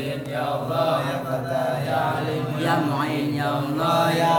Ya Allah ya ya ya ya ya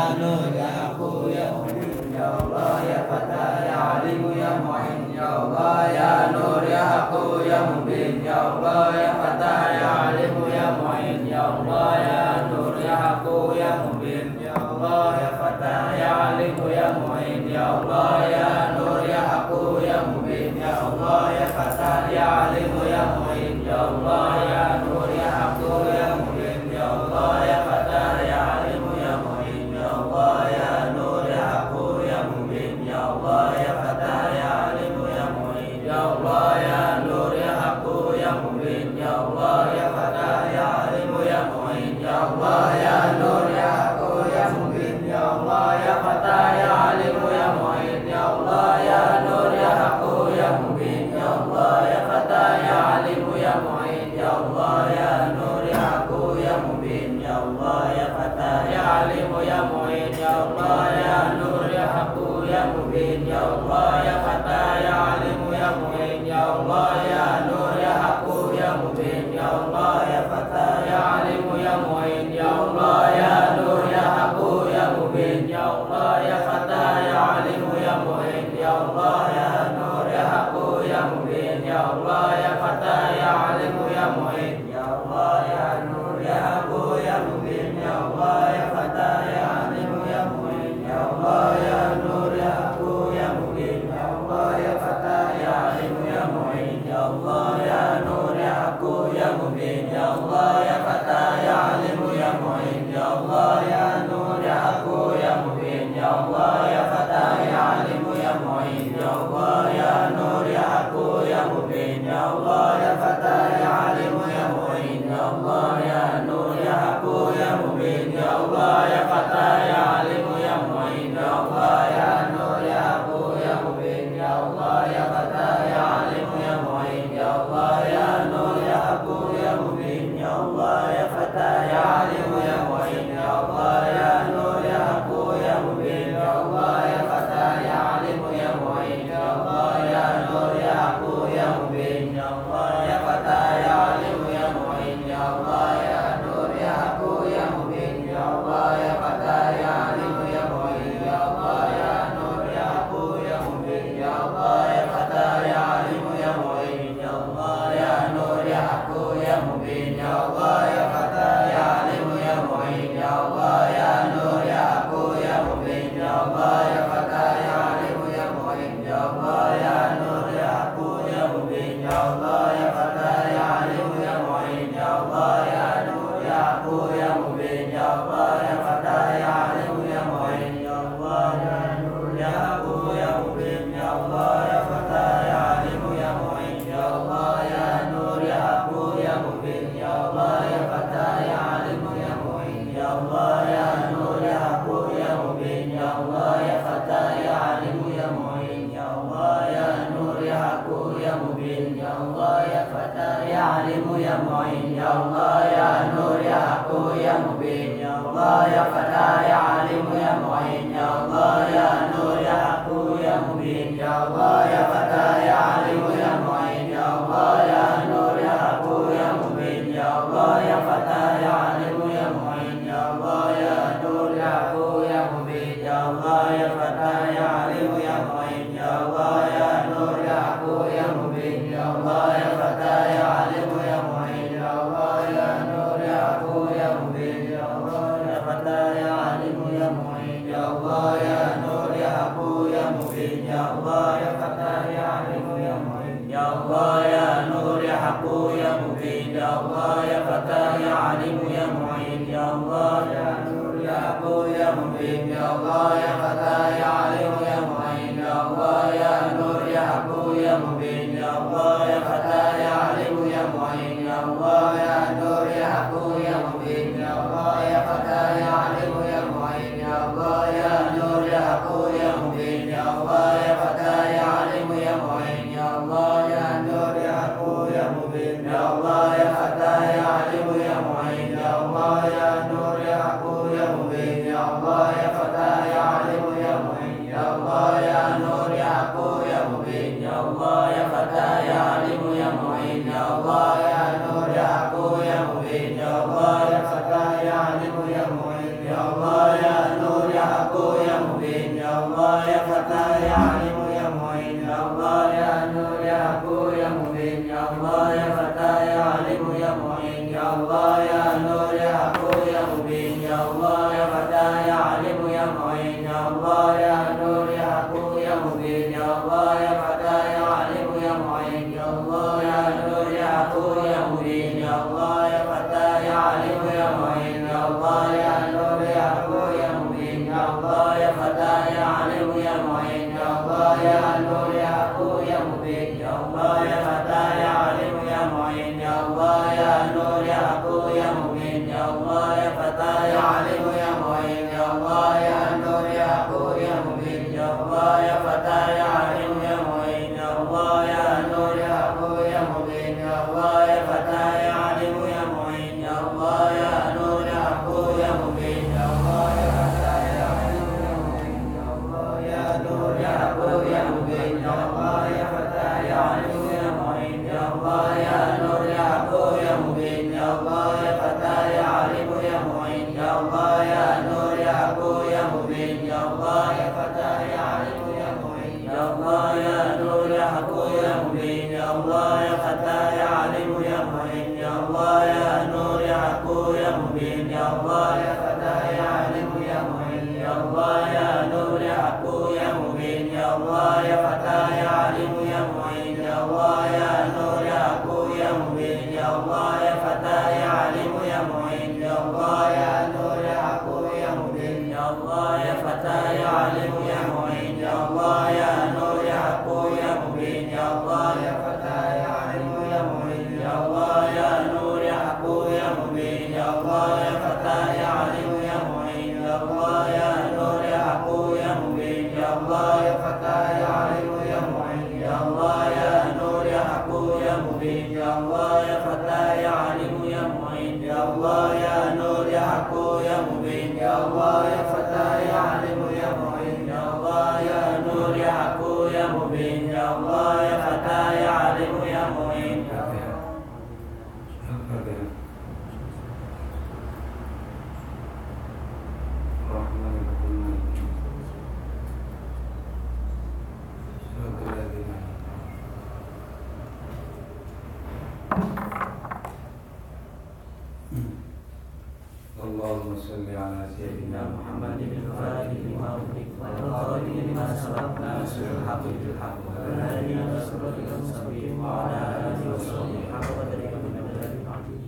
صل على سيدنا محمد الفاتح لما أغلق والخارج لما سبق ناصر الحق بالحق والهادي إلى صراط المستقيم وعلى آله وصحبه حق قدره ومقداره العظيم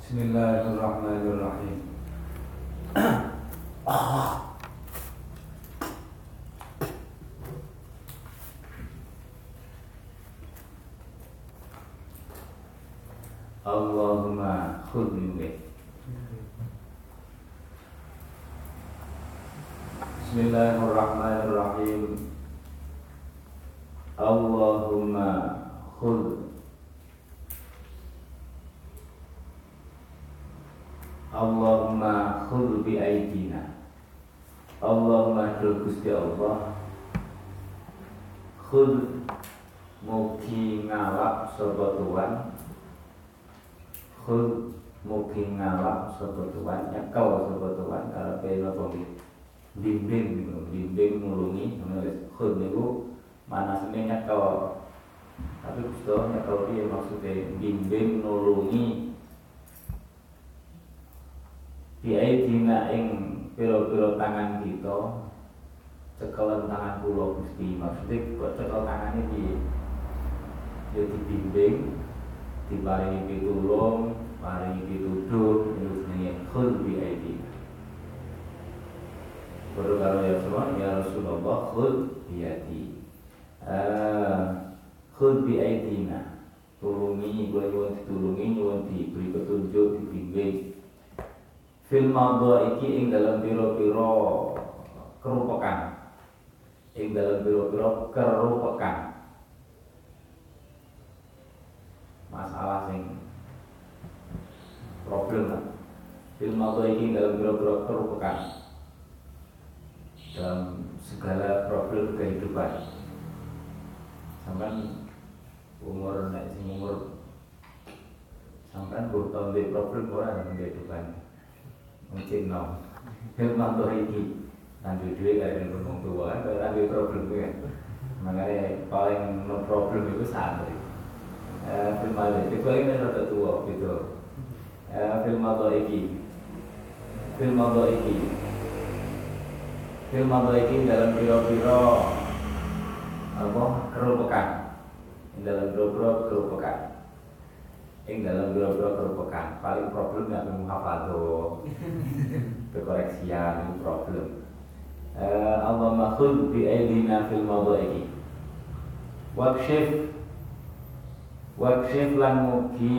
بسم الله Khud Mugi ngalap sopo tuan Khud Mugi ngalap sopo tuan Nyekal sopo tuan Kalau pilih apa Bimbing Bimbing mulungi Menulis Khud niku Mana sini nyekal Tapi Gusto nyekal dia maksudnya Bimbing nulungi. Biayi dina ing Piro-piro tangan kita cekelan tangan pulau Gusti maksudnya kok cekel tangannya di ya dibimbing diparingi pitulung paringi pituduh itu sebenarnya khul bi aidi. Baru kalau ya semua ya Rasulullah khul bi aidi. Eh, uh, khul bi aidina. Tulungi, gue nyuwun ditulungi, nyuwun diberi petunjuk, dibimbing. Film maudhu iki ing dalam piro-piro kerupakan ing dalam biro-biro kerupakan masalah sing problem film auto ini dalam biro-biro kerupakan dalam segala problem kehidupan. Sampai umur naik sing umur sampai bertahun-tahun problem orang kehidupan. Mungkin no. Film auto ini nanti dua gak ada berhubung tua kan kalau nanti problem ya. Makanya paling no problem itu santri. Eh, film aja, itu lagi ini rata tua gitu. Eh, film apa iki. Film apa iki. Film apa iki dalam piro-piro apa kerupukan, dalam piro-piro kerupukan, ing dalam biro-biro kerupukan, paling problem nggak apa tuh kekoreksian problem. Eh, Allah makhul bi aidina fil mawdu'i. Wakshif Wakshif lan mugi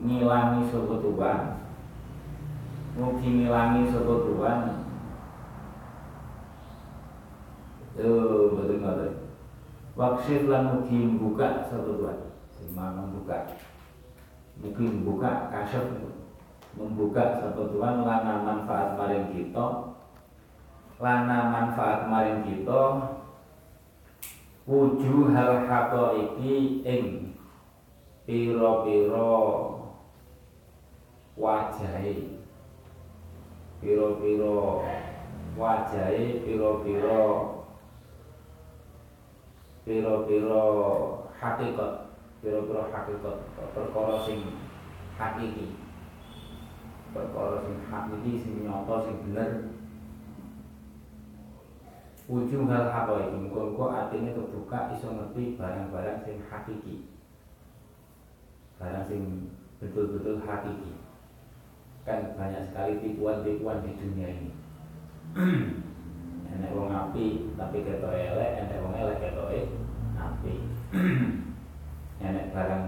ngilangi sapa Tuhan. Mugi ngilangi sapa Tuhan. Oh, betul betul. Wakshif lan mugi buka sapa Tuhan. Sing membuka. Mugi membuka kasyaf membuka sapa Tuhan lana manfaat maring kita. Lana manfaat maring kita wujuhal iki ing piro-piro wajahe. Piro-piro wajahe piro-piro piro-piro hakikat piro-piro hakikat perkara sing hakiki perkara sing hakiki sing nyata sing bener ujung hal apa itu? Muka artinya kebuka iso ngerti barang-barang sing hakiki. Barang sing betul-betul hakiki. Kan banyak sekali tipuan-tipuan di dunia ini. Enek wong api tapi ketok elek enek wong elek ketok api. Enek barang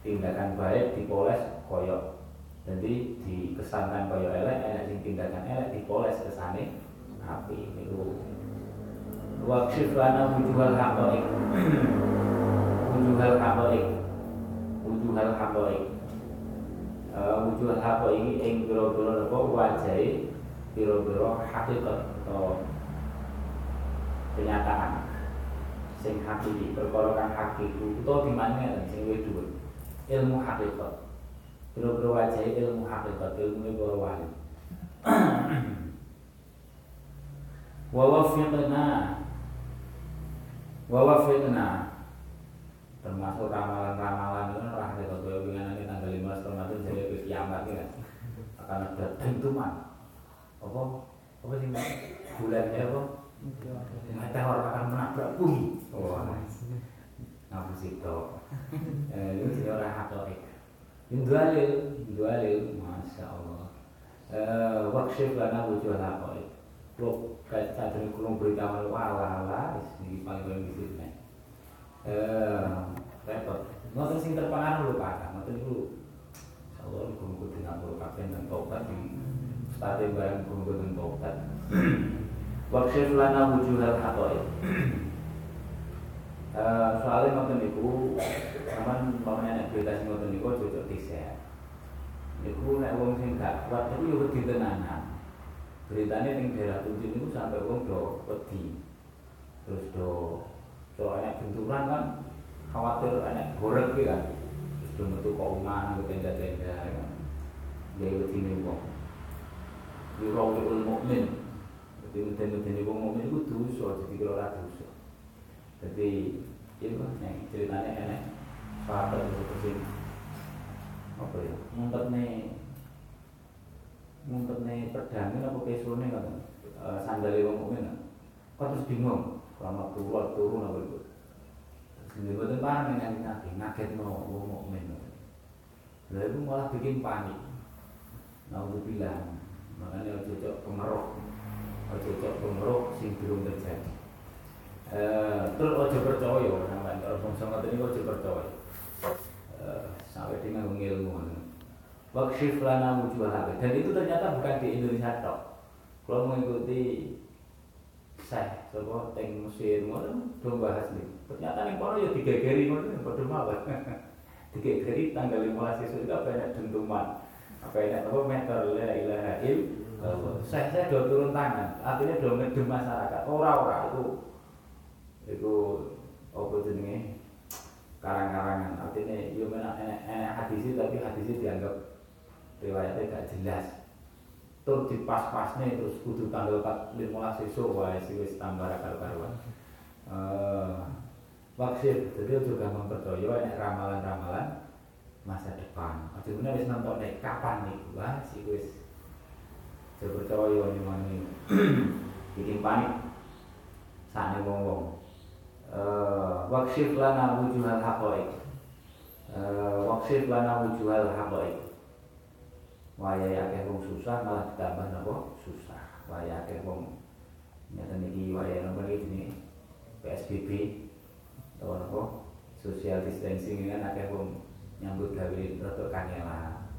tindakan baik dipoles koyok. Jadi dikesankan koyok elek enek sing tindakan elek dipoles kesane api. Itu wakshif lana wujuhal haqa'iq wujuhal haqa'iq wujuhal haqa'iq uh, wujuhal haqa'iq ing pira-pira napa wajahe pira-pira hakikat atau kenyataan. Sing hakiki perkara kang hakiki. Utawa dimane sing luwih ilmu hakikat pira-pira wajahe ilmu hakikat ilmu para wali. Wa wafiqna wa wafiqna termasuk ramalan-ramalan itu lah kita tahu dengan nanti tanggal 15 Ramadan jadi ke kiamat ya. Akan ada tentuman apa? Apa sih bulan ya apa? Meteor akan menabrak bumi. Oh ngapu situ eh itu jadi orang hatoik ini dua lil dua lil masya Allah. Eh wakshif lana wujud hatoik lo kayak saat ini kurang beritahu wala wala ini paling di sini. Eh repot. Ngoten sing terpengaruh lho Pak. Ngoten niku insyaallah kumpul dengan kabeh dan tobat di stade barang kumpul dengan tobat. Wakshif lana wujuhal haqa'iq Eh soalnya ngoten niku sampean pamane nek berita sing ngoten niku cocok dhisik niku nek wong sing gak kuat niku yo wedi tenanan beritanya ning daerah tunjuk niku sampai wong do wedi. Terus do do enak benturan kan khawatir enak goreng gitu kan. Terus do metu kauman ke tenda-tenda kan. Dia wedi ning wong. Yurawil mukmin. Jadi mungkin-mungkin wong mukmin itu dosa, jadi kalau ora dosa. Jadi itu yang ceritanya enak sahabat itu apa ya ngumpet nih ngumpet nih pedangin apa kesulnya kan sandali wong mukmin kan terus bingung? Lama turun turun apa itu? Sendiri betul panik yang ngaget ngaget no wong mukmin. Lalu malah bikin panik. Untuk bilang makanya cocok kemeruh cocok kemeruh sing belum terjadi. Eh, terus ojo percaya sampai kalau bangsa ngoten niku ojo percaya. Eh, sampai dengan ilmu. Wakshif lana wujuhal Dan itu ternyata bukan di Indonesia tok. Kalau mengikuti saya coba teng Mesir ngoten do bahas nih. Ternyata ning kono ya digegeri ngoten padha mawon. digegeri tanggal 15 Sesuk itu banyak dentuman. Apa enak apa meter la ilaha illallah. Saya saya do turun tangan. Artinya do ngedem masyarakat. Ora-ora itu itu apa jenenge karang-karangan artinya yo menak enek enek hadis tapi hadisnya dianggap riwayatnya gak jelas tur di pas-pasnya terus kudu tanggal 15 esuk wae sih wis tambah karo karuan eh Waksil, jadi juga mempercaya nek ramalan-ramalan masa depan. Aja ngene wis nonton nek kapan nih, wah sih wis percaya nih mana bikin panik. Sane wong-wong. Eh waksif lana wujuhal haqaiq. Eh waksif lana wujuhal haqaiq. Waya akeh wong susah malah ditambah napa? Susah. Waya akeh wong nyata niki waya napa iki PSBB atau apa social distancing kan akeh wong nyambut gawe rada kangelan.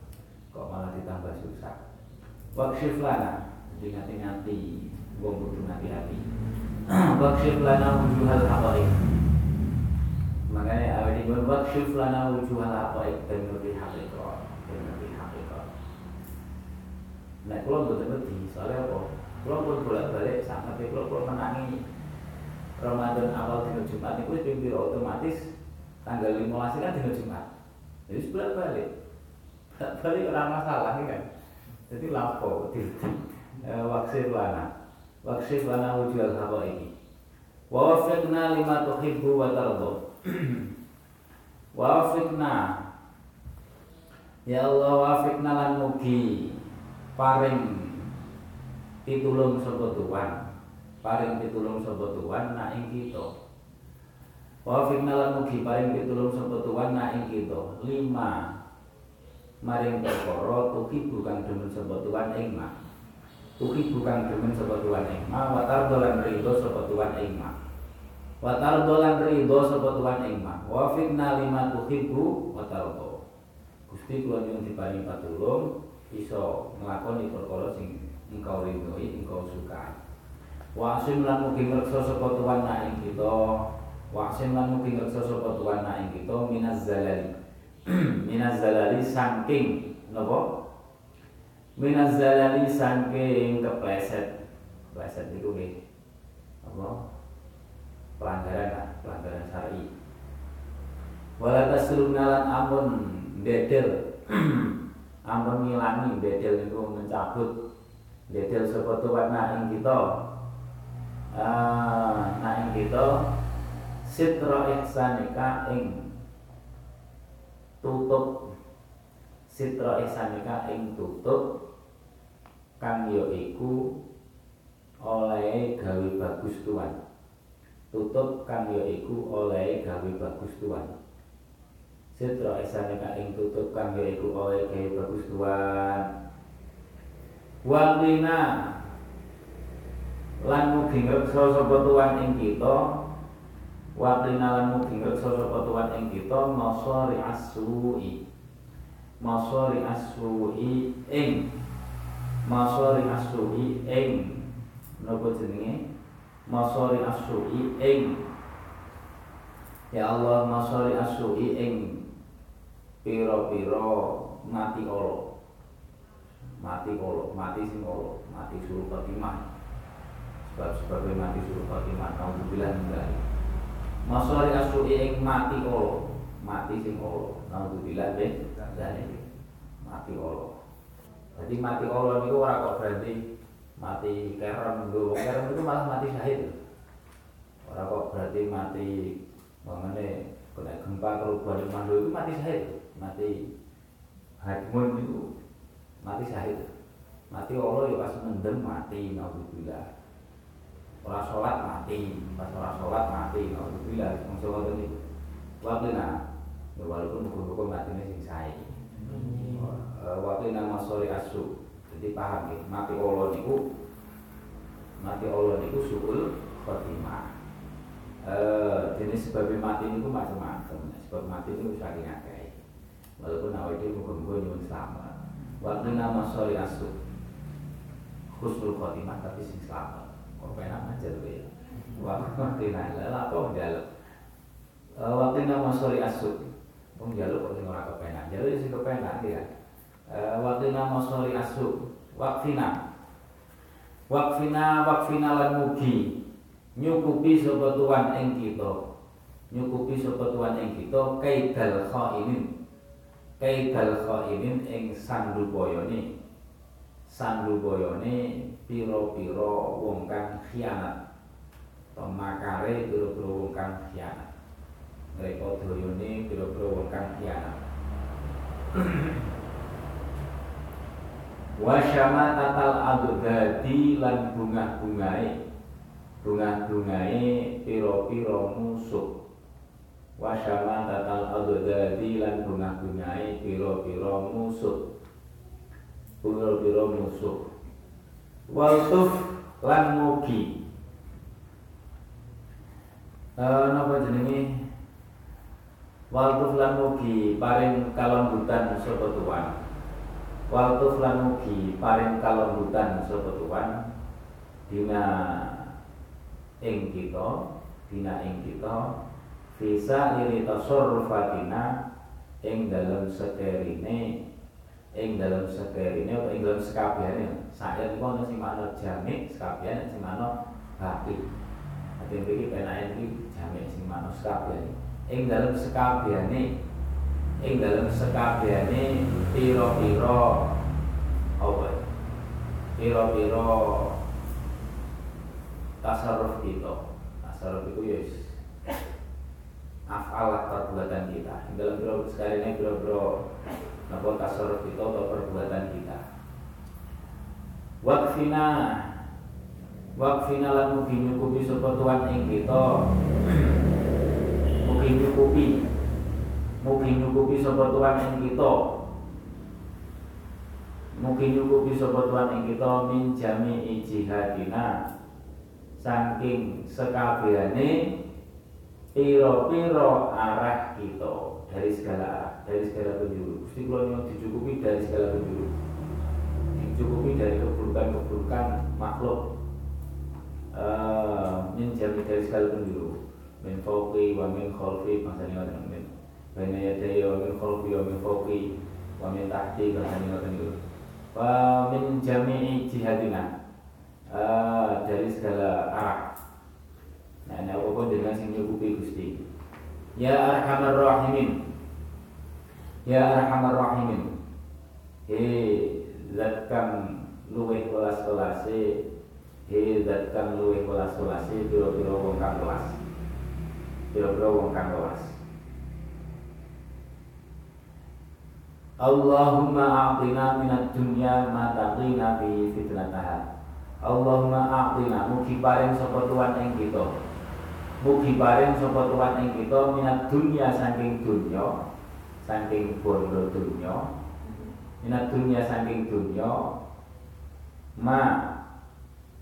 Kok malah ditambah susah? Wakshif lana jadi ngati-ngati wong kudu hati-hati wakshif lana wujuhal haqaiq. Makanya awal ini wakshif lana wujuhal haqaiq. Dan ngerti hakikat dan ngerti hakikat nah kalau betul betul soalnya apa kalau pun bolak-balik sangat kalau kalau menangi Ramadan awal dino Jumat itu pimpin otomatis tanggal 15 kan dino Jumat. Jadi sebelah balik. Balik ora masalah kan. Jadi lapo di waksir lana. Waksir lana wujud hawa ini. Wa wafiqna lima tuhibbu wa tardo. Wa wafiqna Ya Allah wafiqna lan mugi paring pitulung sapa Tuhan paring pitulung sapa Tuhan nak ing kita. Wa fitna lan mugi paring pitulung sapa Tuhan nak ing kita. Lima maring perkara tuki bukan demen sapa Tuhan ing ma. Tuki bukan demen sapa Tuhan ing ma wa tardolan ridho sapa Tuhan ing ma. Wa tardolan ridho sapa Tuhan ing ma. Wa fitna lima tuhibbu wa tardo. Gusti kula nyuwun diparingi patulung iso nglakoni perkara sing engkau ridhoi, engkau sukai. Wasim lan mugi ngreksa sapa tuan nak ing kita. Wasim lan mugi ngreksa sapa tuan nak ing kita minaz zalali. minaz zalali saking napa? Minaz zalali saking kepleset. Kepleset niku nggih. Apa? Pelanggaran lah, pelanggaran syar'i. Wala tasruna lan amun dedel. amun ngilangi dedel niku mencabut. Dedel sapa tuan nak ing kita. Nah ing kita sitra ihsanika ing tutup. Sitra ihsanika ing tutup kang ya iku oleh gawe bagus tuan. Tutup kang ya iku oleh gawe bagus tuan sitra ihsanika ing tutup kang ya iku oleh gawe bagus tuan. Waqina lan mugi ngreksa sapa tuan ing kita. Wa lan mugi ngreksa sapa tuan ing kita masari asui masari asui ing. Masari asui ing. Napa jenenge? Masari asui ing. Ya Allah masari asui ing pira-pira mati Allah mati Allah mati sing Allah mati suruh khotimah sebab sebagai mati suruh Fatimah naudzubillah enggak Masari asuri ing mati kolo mati sing kolo naudzubillah ben dari mati kolo jadi mati kolo niku ora kok berarti mati kerem nggo kerem itu malah mati syahid. Ora kok berarti mati mengenai kena gempa kerubuhan mandu itu mati syahid mati hadmun itu mati syahid mati Allah ya pas mendem mati naudzubillah Orang sholat mati, pas orang sholat mati, alhamdulillah, wong sholat ini. Waktu nah, walaupun hukum-hukum mati ini sing saya. Waktu nama sore asu, jadi paham ya, mati Allah niku, mati Allah niku suul khotimah. Eh, jenis sebab mati niku macam-macam. Sebab mati itu saking akeh. Walaupun awal itu hukum-hukum nyuwun selamat. Waktu nama sore asu, khusnul khotimah tapi sing selamat. Kok penak aja tuh ya. Waktu nala lah kok jaluk. Waktu nama sorry asuk. Wong jaluk kok sing ora kepenak. Jaluk sing kepenak ya. Waktu nama sorry asuk. Wakfina. Wakfina wakfina lan mugi nyukupi sapa tuan ing kita. Nyukupi sapa tuan ing kita kaidal. Kaidal khainin ing sandupayane. Sandupayane piro-piro wong kang khianat. Pemakare piro-piro wong kang khianat. Mereka doyone pira-pira wong kang khianat. Wa tatal adudadi lan bungah-bungahe. Bungah-bungahe pira-pira musuh wa tatal adudadi lan bungah-bungahe pira-pira musuh pira-pira musuh waltuf lan mugi uh, napa jenenge Waltuf lan mugi paring kalembutan sapa tuan. Waltuf lan mugi paring kalembutan sapa tuan. Dina ing kita, dina ing kita bisa iri tasarrufatina ing dalam sekerine ing dalam sekerine atau ing dalam sekabehane. Saya iku ana makna jamik, sekabehane sing makna baki. Ati iki penake iki jamik sing makna sekabehane ing dalam sekabehane ing dalam sekabehane pira-pira apa pira-pira tasarruf kita tasarruf itu ya afal perbuatan kita. Dalam sekali ini pira-pira napa tasarruf kita atau perbuatan kita. Wakfina wakfina lan mugi nyukupi sapa tuan ing kita. Mugi nyukupi. Mugi nyukupi sapa tuan ing kita. Mugi nyukupi sapa tuan ing kita min jami jihadina. Saking sekabehane piro-piro arah kita dari segala arah, dari segala penjuru. Gusti kula nyuwun dicukupi dari segala penjuru. Dicukupi dari keburukan-keburukan makhluk. Uh, dari segala penjuru min fawqi wa min khalfi maksudnya ngoten min baina yadayya wa min khalfi wa min fawqi wa min tahti maksudnya ngoten niku wa min jami'i jihadina uh, dari segala arah nah ini apa dengan sing nyukupi Gusti ya arhamar rahimin ya arhamar rahimin he zat kang luwih welas-welase he zat kang luwih welas-welase pira-pira wong kang welas Pira-pira wong kang welas. Allahumma a'tina minat dunya ma taqina bi fitnataha. Allahumma a'tina mugi paring sapa tuan ing kita. Mugi paring sapa tuan ing kita minat dunya saking dunya, saking bondo dunya. Minat dunya saking dunya ma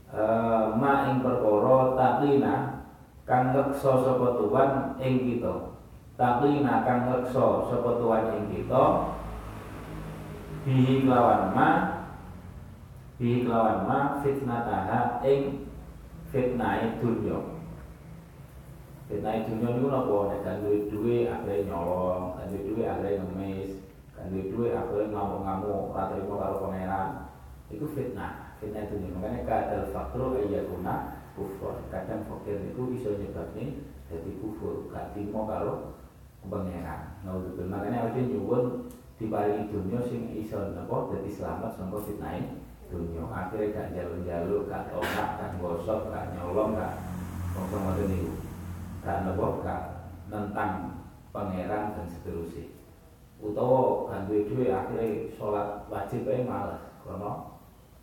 uh, ma ing perkara taqina kang ngeksa sapa tuan ing kita. Taklina kang ngeksa sapa tuan ing kita. Bihi kelawan ma bihi kelawan ma fitnataha ing fitnah dunya fitnah dunya niku napa nek kan duwe duwe akhire nyolong kan duwe duwe akhire ngemis kan duwe duwe akhire ngamuk-ngamuk ora trimo karo pangeran. Itu fitnah fitnah dunya makanya kadal fakru ayyakuna kufur. Kadang fakir itu bisa nyebabnya jadi kufur gak timo kalau pangeran. Naudzubillah. Makanya awake nyuwun diparingi dunia sing iso napa dadi selamat saka fitnah dunia. Akhirnya gak jalur-jalur gak tomak gak gosok gak nyolong gak kosong ngoten niku napa gak nentang pangeran dan seterusnya. Utawa kan duwe akhirnya sholat wajib ae males. Karena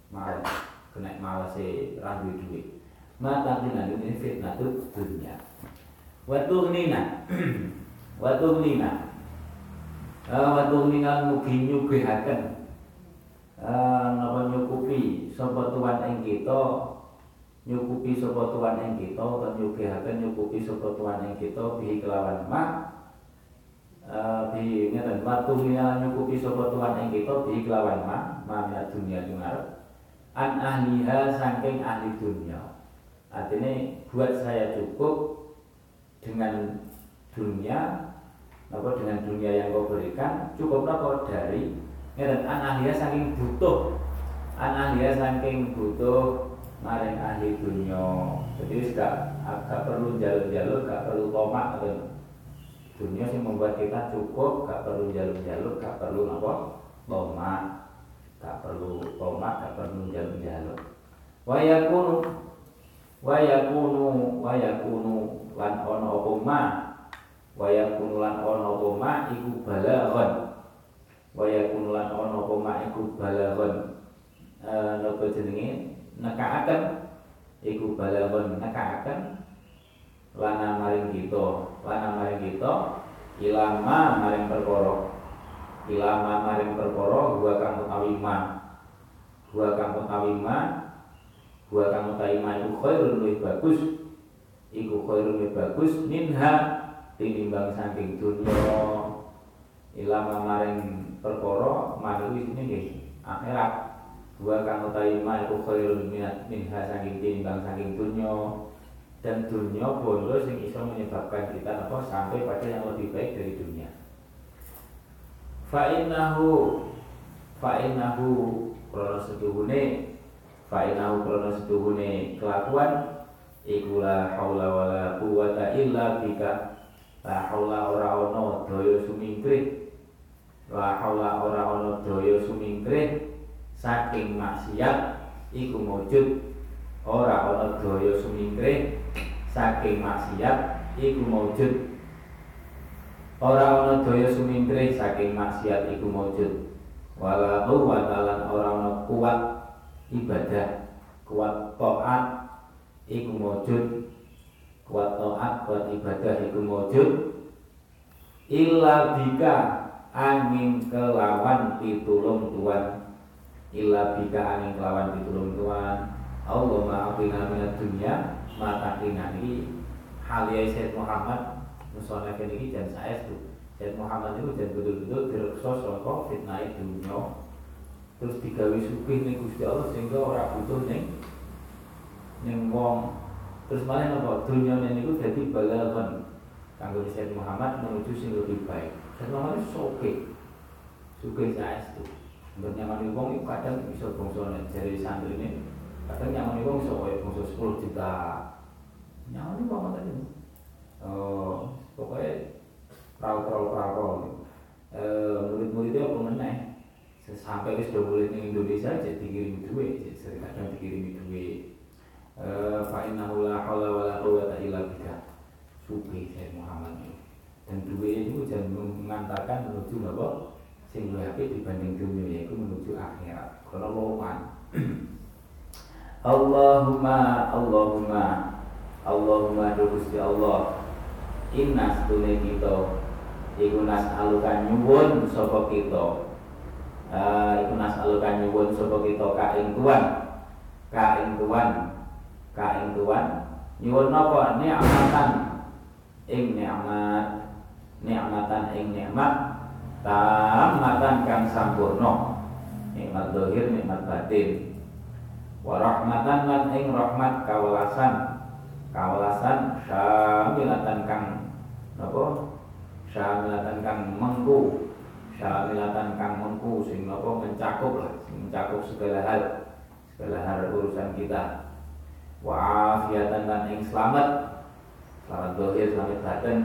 males kena males e ra duwe mata kita ini fitnah itu dunia. Waktu nina waktu nina waktu nina mugi nyugihaken napa nyukupi sapa tuan ing kita nyukupi sapa tuan ing kita utawa nyugihaken nyukupi sapa tuan ing kita bihi kelawan ma bi ngeten watu nyukupi sapa tuan ing kita bihi kelawan ma ma dunia jungar an ahliha saking ahli dunia. Artinya buat saya cukup dengan dunia apa dengan dunia yang kau berikan cukup apa dari dan anak dia saking butuh. Anak dia saking butuh maring ahli dunia. Jadi gak, agak perlu jalur-jalur gak perlu atau dunia sih membuat kita cukup gak perlu jalur-jalur gak perlu apa? Tomat gak perlu tomat gak perlu jalur-jalur. Wayakunu wa yakunu wa yakunu lan ana apa ma waya kunulan ono poma iku balaghon. Waya kunulan ono poma iku balaghon. Eh napa jenenge nekaaken iku balaghon nekaaken lana maring kita lana maring kita ilama maring perkara ilama maring perkara gua kang utawi ma gua kang utawi ma gua kang utawi ma iku khairun luwih bagus iku khairun luwih bagus minha tinimbang saking dunya. Ilama maring perkara manuwi sini nggih akhirat gua kang utawi ma iku khairun minat minha saking tinimbang saking dunya dan dunia bondo yang bisa menyebabkan kita apa sampai pada yang lebih baik dari dunia. Fa'innahu fa'innahu krono setuhune fa'innahu krono setuhune kelakuan iku la haula wala quwata illa bika. La haula ora ono daya sumingkring. La haula ora ono daya sumingkring saking maksiat iku mujud. Ora ana daya sumingkring. Saking maksiat iku maujud ora ana daya sumingkring saking maksiat iku maujud wala quwwata lan ora ana kuat ibadah kuat taat iku maujud kuat taat kuat ibadah iku maujud illa bika angin kelawan pitulung tuan illa bika angin kelawan pitulung tuan Allah ma'afina minat dunia mata ini halia Sayyid Muhammad Musonef ini dan saya itu Sayyid Muhammad itu dan betul-betul direksa saka fitnah dunia terus digawe sugih ning Gusti Allah sehingga orang butuh ning ning wong. Terus malah napa? Dunia niku dadi balaghon. Kanggo Sayyid Muhammad menuju sing lebih baik. Sayyid Muhammad itu soke saya itu Bernyaman wong kadang bisa bangsa dari santri ini kadang nyaman itu bisa kayak bangsa 10 juta. Nyaman itu apa tadi? Oh pokoknya perahu-perahu perahu eh, murid-muridnya apa meneh? Sampai do murid ning Indonesia jadi dikirim duit sering kadang dikirimi duit. Eh, fa innahu la haula wala quwwata illa billah. Supi Muhammad. Dan duit itu jangan mengantarkan menuju apa sing luwih dibanding dunia yaitu menuju akhirat. Kalau loman Allahumma Allahumma Allahumma Gusti Allah. Inna setune kita iku alukan nyuwun sapa kita. Uh, iku alukan nyuwun sapa kita. Ka ing tuan ka ing tuan ka ing tuan. Nyuwun napa? Nikmatan ing nikmat nikmatan ing nikmat tamatan kang sampurna. Nikmat dohir nikmat batin. Wa rahmatan lan ing rahmat kawalasan kawalasan syamilatan kang napa syamilatan kang mengku. Syamilatan kang mengku sing napa mencakup lah mencakup segala hal. Segala hal urusan kita. Wa afiatan lan ing selamat. Selamat dohir selamat batin.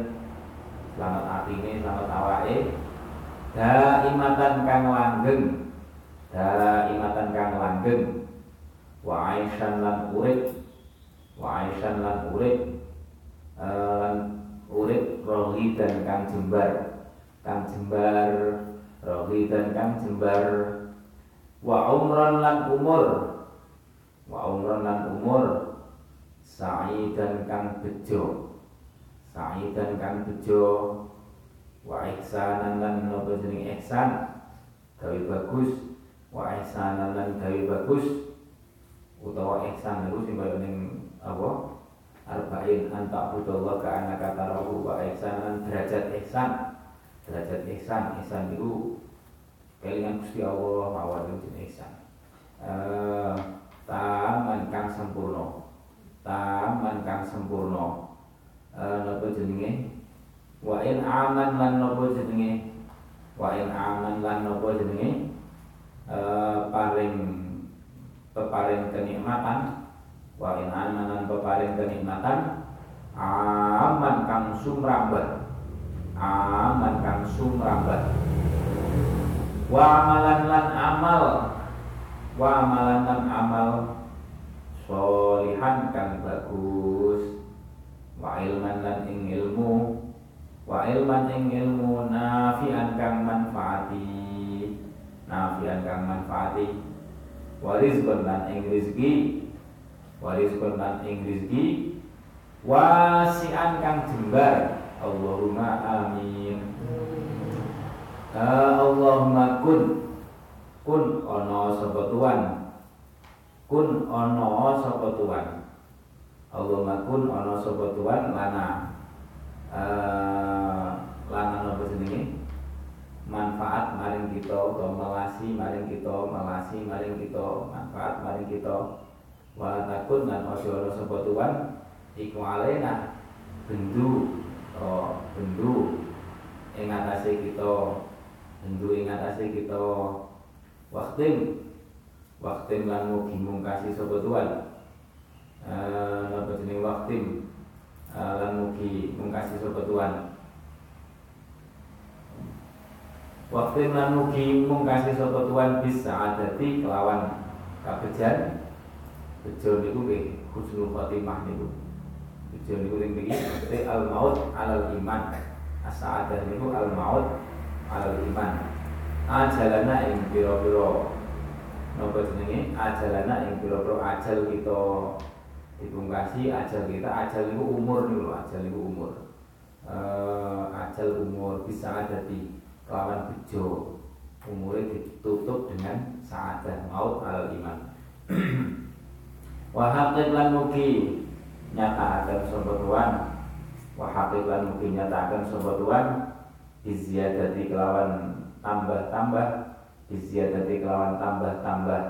Selamat atine selamat awake daimatan kang langgeng. Daimatan kang langgeng. Wa aishan lan urip. Wa aishan lan urip. Eh, lan urip rohi dan kang jembar. Kang jembar rohi dan kang jembar. Wa umran lan umur. Wa umran lan umur. Sa'i dan kang bejo. Sa'i dan kang bejo wa ihsanan lan nopo jeneng ihsan? Gawe bagus. Wa ihsanan lan gawe bagus. Utawa ihsan niku sing kaya ning apa? Arba'in anta budallah ka anaka tarahu wa ihsanan derajat ihsan. Derajat ihsan. Ihsan niku kelingan Gusti Allah mawon jeneng ihsan. Eh taman kang sempurna. Taman kang sempurna. Eh napa jenenge wa in aman lan napa jenenge? Wa in aman lan napa jenenge? Eh paling peparing kenikmatan. Wa in amanan peparing kenikmatan. Aman kang sumrambat aman kang sumrambat wa amalan lan amal. Wa amalan lan amal solihan kang bagus. Wa ilman lan ing ilmu ilman ing ilmu nafi'an kang manfaati. Nafi'an kang manfaati. Wa rizqan lan ing rezeki wa rizqan lan ing rezeki wasi'an kang jembar. Allahumma amin. Allahumma kun. Kun ono sapa tuan? Kun ono sapa tuan? Allahumma kun ono sapa tuan? Lana langan apa jenenge? Manfaat maring kita atau melasi maring kita melasi maring kita manfaat maring kita wala takun lan ojo ana sapa tuan iku alena bendu oh bendu. Ing atase kita bendu ing atase kita waktim waktim lan mugi mungkasi sapa tuan. Eh napa jenenge waktim? Eh, lan mugi mungkasi sapa tuan. Waktu lan mugi mungkasi sapa tuan bisa adati kelawan kabejan bejo niku nggih husnul khotimah niku. Bejo niku ning mriki al maut alal iman. As-sa'adah niku al maut alal iman. Ajalana ing pira-pira napa jenenge? Ajalana ing pira-pira ajal kita dipungkasi ajal kita ajal itu umur nih loh ajal itu umur. Uh, ajal umur bisa ada di kelawan bejo. Umurnya ditutup dengan saadah maut al iman. Wahakib lan mugi nyata akan sobat wahakib lan mugi nyata akan sobat iziyadati kelawan tambah-tambah. Iziyadati kelawan tambah-tambah.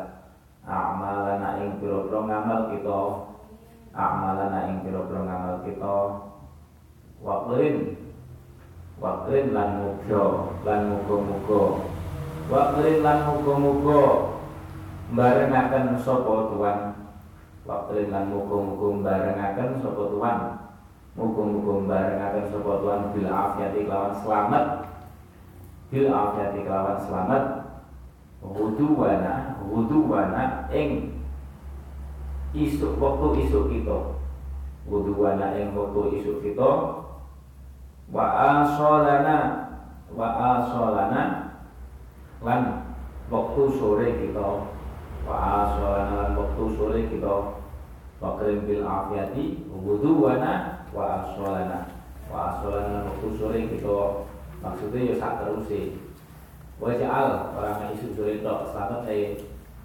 Amalana ing pira-pira ngamal kita amalana ing pira-pira ngamal kita. Waqrin waqrin lan muga lan muga-muga. Waqrin lan muga-muga. Barengaken sapa tuan waqrin lan muga-muga barengaken sapa tuan muga-muga barengaken sapa tuan bil afiati kelawan selamat. Bil afiati kelawan selamat. Wuduwana wuduwana ing isuk waktu isuk kita. Wuduwana yang waktu isuk kita. Wa asolana wa asolana lan waktu sore kita. Wa asolana lan waktu sore kita. Wa bil afiati wuduwana wa asolana. Wa asolana waktu sore kita. Maksudnya ya sak terus sih wajal orang isu sore itu selamat saya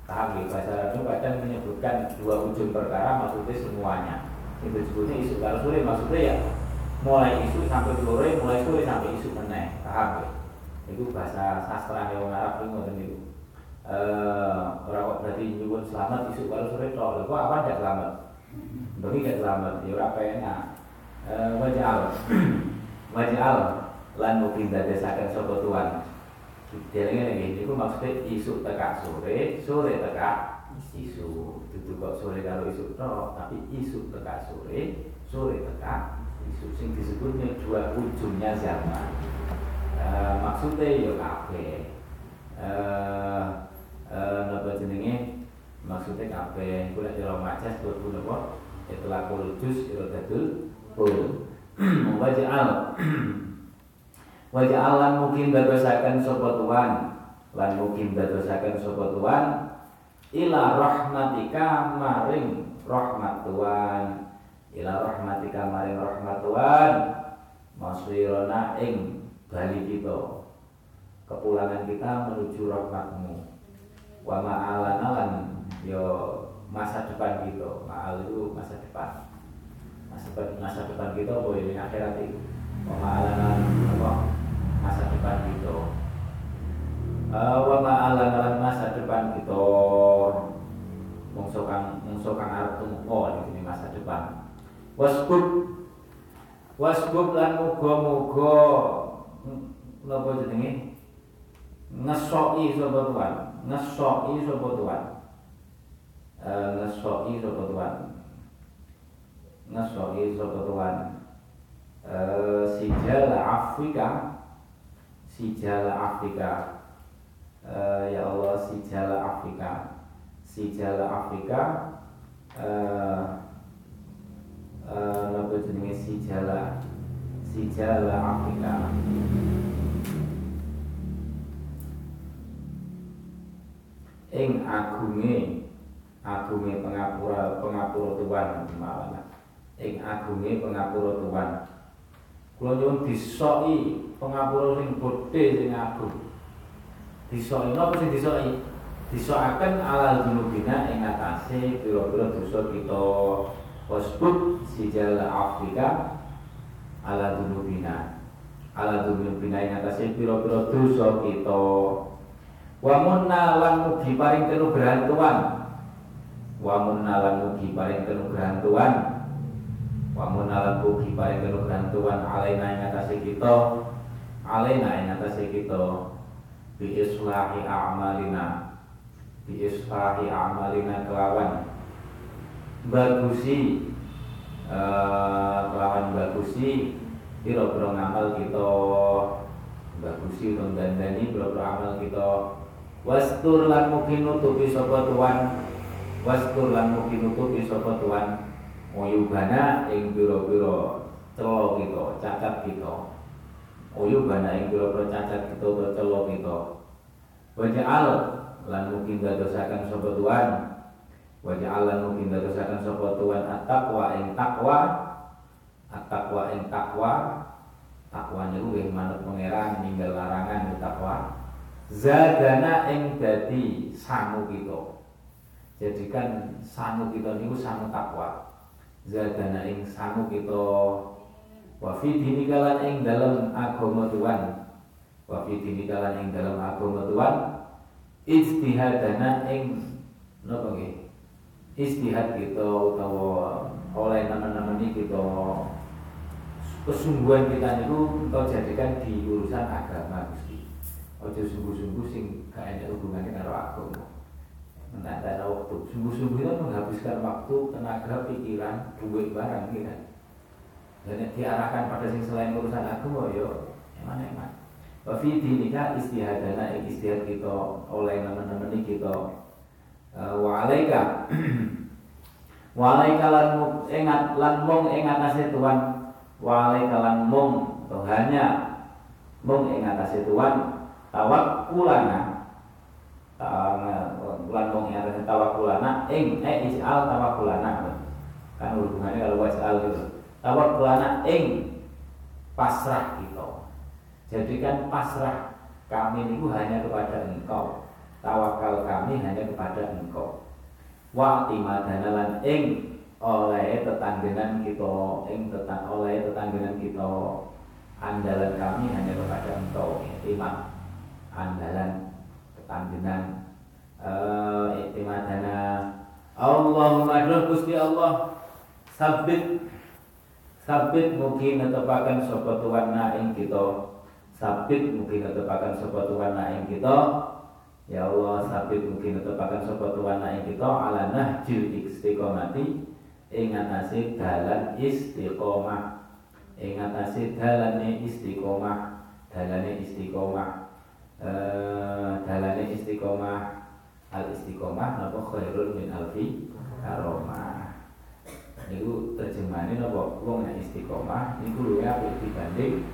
Paham ya, bahasa Arab itu kadang menyebutkan dua ujung perkara maksudnya semuanya. Itu disebutnya isu Kalau sore maksudnya ya mulai isu sampai sore, mulai sore sampai isu meneh. Paham ya? Itu bahasa sastra yang Arab itu ngoten itu eh orang kok berarti nyuwun selamat isu kalau sore toh kok apa tidak selamat? Bagi tidak selamat ya ora enak eh wajal wajal lan mungkin dadasaken sapa tuan Dielingi lagi, itu maksudnya isu teka sore, sore teka isu. Itu kok sore kalau isu toh, tapi isu teka sore, sore teka isu. Sing disebutnya dua ujungnya zaman. E, maksudnya ya kafe. Eh napa jenenge? Maksudnya kafe. Kula jalan macet buat pun apa? Itulah kultus, itu dadul pul. Wajah alam mungkin dadosaken sapa tuan. Lan mungkin dadosaken sapa tuan. Ila rahmatika maring rahmat tuan. Ila rahmatika maring rahmat tuan. Maswirona ing bali kita. Kepulangan kita menuju rahmatmu. Wa ma'alana lan yo masa depan kita. Ma'al itu masa depan. Masa depan masa depan kita boleh akhirat itu. Wa ma'alana apa masa depan kita. Uh, wa ma'ala masa depan kita. Mungso kang mungso tumeka ini masa depan. Wasbub wasbub lan muga-muga napa jenenge? Ngesoki sapa tuan ngesoki sapa tuan uh, ngesoki sapa tuan ngesoki sapa tuan uh, sijal Afrika si jala Afrika. Uh, ya Allah si jala Afrika. Si jala Afrika uh, uh, jenenge si jala? Sijal Afrika. Ing agunge agunge pengapura pengapura tuan malah ing agunge pengapura tuan kula nyuwun disoki pengapura sing bodhe sing agung. Disoki napa sing disoki? Disokaken alal dunubina ing atase pira-pira dosa kita. Wasbut sijal Afrika ala dunubina. Ala dunubina ing atase pira-pira dosa kita. Wa munna lan mugi paring kenugrahan Tuhan wa munna lan mugi paring kenugrahan Tuhan wa munna lan mugi paring kenugrahan Tuhan alaina ing atase kita alaina ing atase kita bi islahi a'malina bi islahi a'malina kelawan bagusi uh, kelawan bagusi pira-pira ngamal kita bagusi utawa dandani pira-pira amal kita. Wastur lan mugi nutupi sapa tuan Wastur lan mugi nutupi sapa tuan Uyubana ing pira-pira celo kita, cacat kita. Uyubana ing pira-pira cacat kita utawa celo kita. Waja'al lan mugi ndadosaken sapa tuan Waja'al lan mugi ndadosaken sapa tuan at-taqwa ing takwa At-taqwa ing takwa Takwa niku nggih manut pangeran ninggal larangan takwa zadana ing dadi sangu kita. Jadikan sangu kita niku sangu takwa zadana ing sangu kita. Wa fi dinikalan ing dalam agama Tuhan. Wa fi dinikalan ing dalam agama Tuhan. Ijtihadana ing napa nggih? Istihad kita utawa oleh teman-teman ini kita. Kesungguhan kita niku kita jadikan di urusan agama Gusti. Ojo sungguh-sungguh sing gak ada hubungannya karo agama Ada waktu. Sungguh-sungguh itu menghabiskan waktu, tenaga, pikiran, duit barang kan. Dan diarahkan pada sing selain urusan agama yo eman eman. Wa fi dinika istihadana istihad kita oleh teman-teman ini kita uh, wa alaika wa alaika lan ingat lan mong ingat atase Tuhan wa alaika lan mong hanya mong ingat atase Tuhan tawakkulana yang atas tawakkulana. Ing eh ij'al tawakkulana. Kan hubungannya kalau waj'al gitu. Tawakkulana ing pasrah kita. Jadikan pasrah kami itu hanya kepada engkau. Tawakal kami hanya kepada engkau. Wa timadana lan ing oleh tetanggenan kita. Ing tetang oleh tetanggenan kita. Andalan kami hanya kepada engkau. Timah andalan ketanggenan uh, iktimadana. Allahumma doh Gusti Allah sabit sabit mungkin netepaken sapa tuan ing kita. Sabit mungkin netepaken sapa tuan ing kita. Ya Allah sabit mungkin netepaken sapa tuan ing kita. Ala nahjil istiqomati. Ing atase dalan istiqomah. Ing atase dalane istiqomah. Dalane istiqomah. eh, dalane istiqomah. Al istiqomah napa? Khairun min alfi karomah niku terjemahane napa? Wong nek istiqomah niku luwih apik dibanding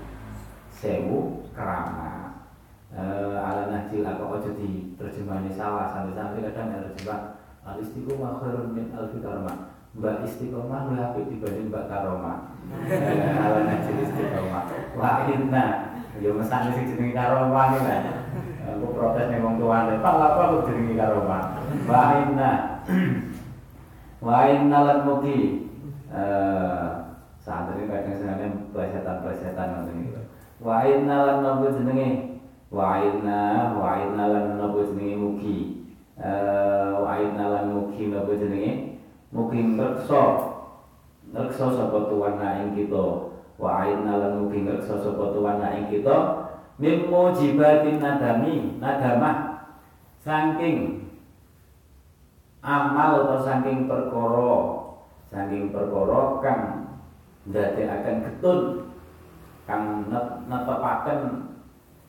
sewu kerama eh, ala najil apa? Aja di terjemahane salah. Sampai-sampai kadang terjemah al istiqomah khairun min alfi karomah Mbak istiqomah luwih apik dibanding Mbak karomah ala najil istiqomah. Wa inna Ya mesane sing jenenge karomah iki kan. Aku protes ning wong tuane, Pak apa aku jenenge karomah. Wa inna. Wa inna lan mugi eh santri kadang senengane plesetan-plesetan ngoten iki. Wa inna lan nopo jenenge? Wa inna wa inna lan nopo jenenge mugi. Eh wa inna lan mugi nopo jenenge? Mugi ngrekso. Ngrekso sapa tuwana ing kita wa aina lan mugi ngreksa sapa kita mim mujibatin nadami nadamah saking amal atau saking perkara saking perkara kang ndadekaken getun kang netepaken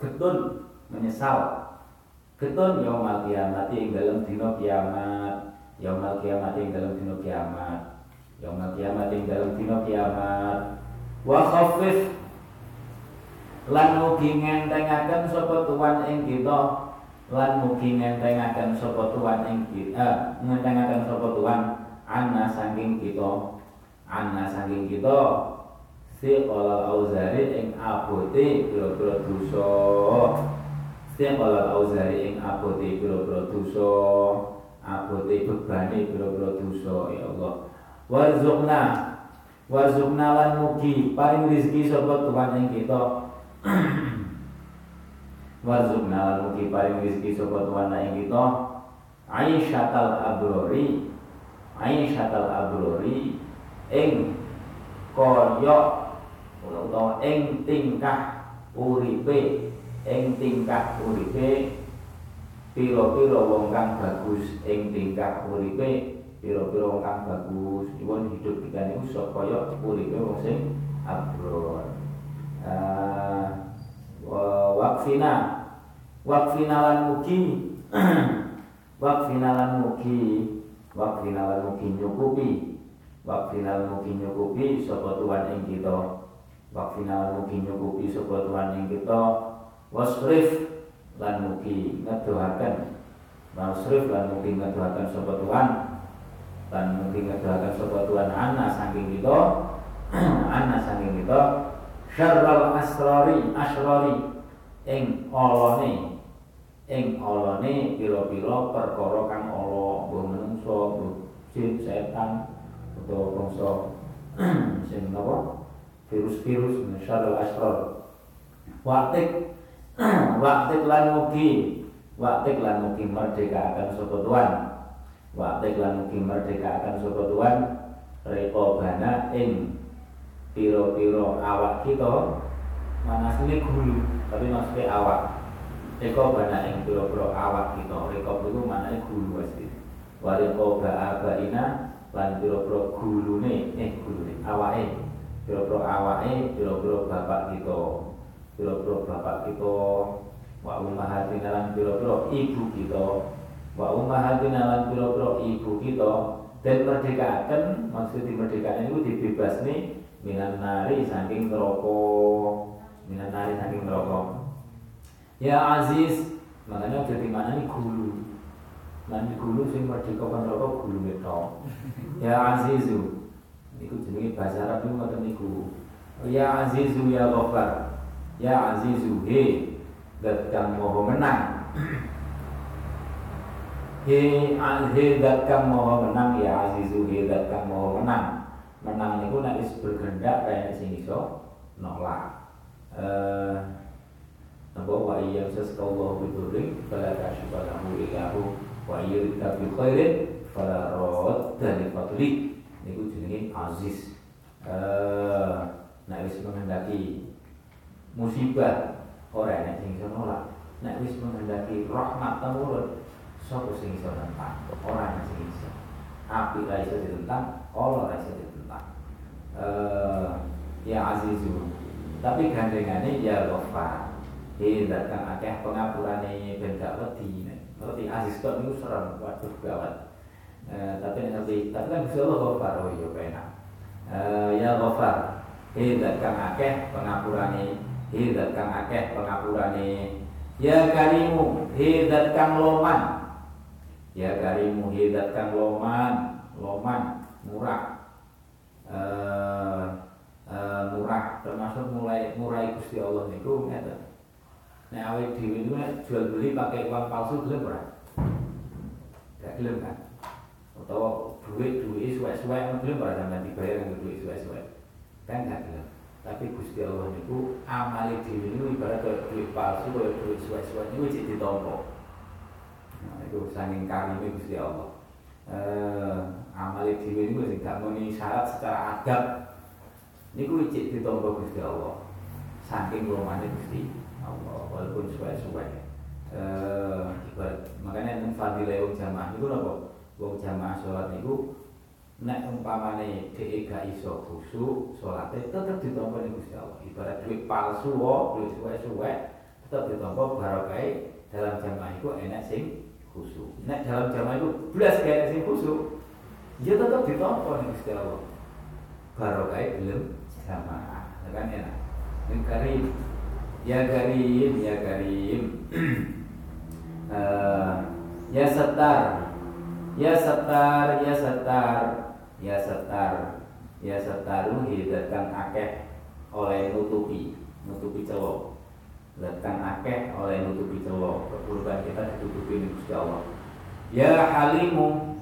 getun menyesal. Getun yaumul kiamat ing dalam dina kiamat yaumul kiamat ing dalam dina kiamat yaumul kiamat ing dalam dina kiamat wa khafif. Lan mugi ngentengaken sapa tuan ing kita lan mugi ngentengaken sapa tuan ing kita eh, ngentengaken sapa tuan anna saking kita anna saking kita si qala auzari ing abote pira-pira dosa. Si qala auzari ing abote pira-pira dosa abote bebane pira-pira dosa ya Allah. Warzuqna warzuqna lan mugi. Paling rezeki sapa Tuhan ing kita? Warzuqna lan mugi. Paring rezeki sapa Tuhan ing kita? Aisyatal abrori Aisyatal abrori ing kaya utawa ing tingkah uripe. Ing tingkah uripe. Pira-pira wong kang bagus ing tingkah uripe pira-pira wong kang bagus nyuwun hidup kita niku supaya uripe wong sing abror uh, waqfina waqfina lan mugi. Waqfina lan mugi. Waqfina lan mugi nyukupi. Waqfina lan mugi nyukupi sapa tuan ing kita. Wakfina lan mugi nyukupi sapa Tuhan ing kita. Wasrif lan mugi ngedohaken. Wasrif lan mugi ngedohaken sapa Tuhan lan mugi ngedohaken sapa Tuhan ana saking kita ana saking kita syarral asrari asrari ing olone ing olone pira-pira perkara kang ala mbuh menungso jin setan utawa bangsa sing napa virus-virus syarul asrar waktik waktik lan mugi waktik lan mugi merdeka akan sapa tuan waktik lan mugi merdeka akan sapa tuan rekobana ing piro-piro awak kita. Mana sini gulu tapi maksudnya awak. Rekobana ing piro-piro awak kita. Rekob itu mana gulu pasti warikoba abaina lan piro-piro gulune eh gulune awake. Pira-pira awake pira-pira bapak kita. Pira-pira bapak kita. Wa ummahatina lan pira-pira ibu kita wa ummahatina lan pira-pira ibu kita dan merdekakan maksud dimerdekakan itu dibebas nih minan nari saking neraka minan nari saking neraka ya aziz makanya jadi mana nih gulu nanti gulu sing merdeka kan neraka gulu itu ya azizu Iku jenenge bahasa Arab itu ngoten niku. Ya Azizu ya Ghaffar. Ya Azizu he dat kang moho menang. He dat kang moho menang ya Azizu he dat kang moho menang. Menang niku nek wis bergendak kaya sing iso nolak. Eh wa iya saskallahu bidurin fala kashifa lahu wa yurida bi khairin fala radda li fadli niku jenenge aziz eh nek wis menghendaki musibah ora enek sing iso nolak nek wis menghendaki rahmat temurun sapa sing iso nentang? Ora enek sing iso. Api ra iso ditentang Allah ra iso ditentang. Eh ya azizu. Tapi gandengane ya ghafar Hingga kang akeh pengapurane ben gak wedi. Ngerti? Aziz kok niku serem. Waduh gawat Eh, tapi nanti tapi kan Gusti Allah Ghafar oh iya penak uh, ya Ghafar hidat kang akeh pengapurane hidat kang akeh pengapurane ya karimu hidat kang loman ya karimu hidat kang loman loman murah. Uh, uh, murah termasuk mulai murai Gusti Allah niku ngeten. Nek awake dhewe niku jual beli pakai uang palsu gelem ora? Gak gelem kan? atau duit duit suwe-suwe belum pada sampai dibayar dengan duit suwe-suwe kan nggak gelem. Tapi Gusti Allah niku amali dhewe niku ibarat duit palsu duit suwe-suwe niku cek ditampa. nah itu saking karime Gusti Allah. Eh amali dhewe niku sing gak muni syarat secara adab. Niku cek ditampa Gusti Allah saking rumane Gusti Allah walaupun suwe-suwe. Eh ibarat makanya nang fadilah jamaah niku napa? Wong jamaah sholat niku nek umpamane dhek gak iso khusyuk salate tetep ditampa Gusti Allah. Ibarat duit palsu wae, duit suwe-suwe tetep ditampa barokah dalam jamaah iku enak sing khusyuk. Nek dalam jamaah iku blas gak sing khusyuk, ya tetep ditampa ning Gusti Allah. Gelem jamaah. Ya kan enak. Ning karim ya karim ya karim uh, ya setar ya setar ya setar ya setar ya setaru hidatkan akeh oleh nutupi nutupi celo datang akeh oleh nutupi celo keburukan kita ditutupi Gusti Allah. Ya halimu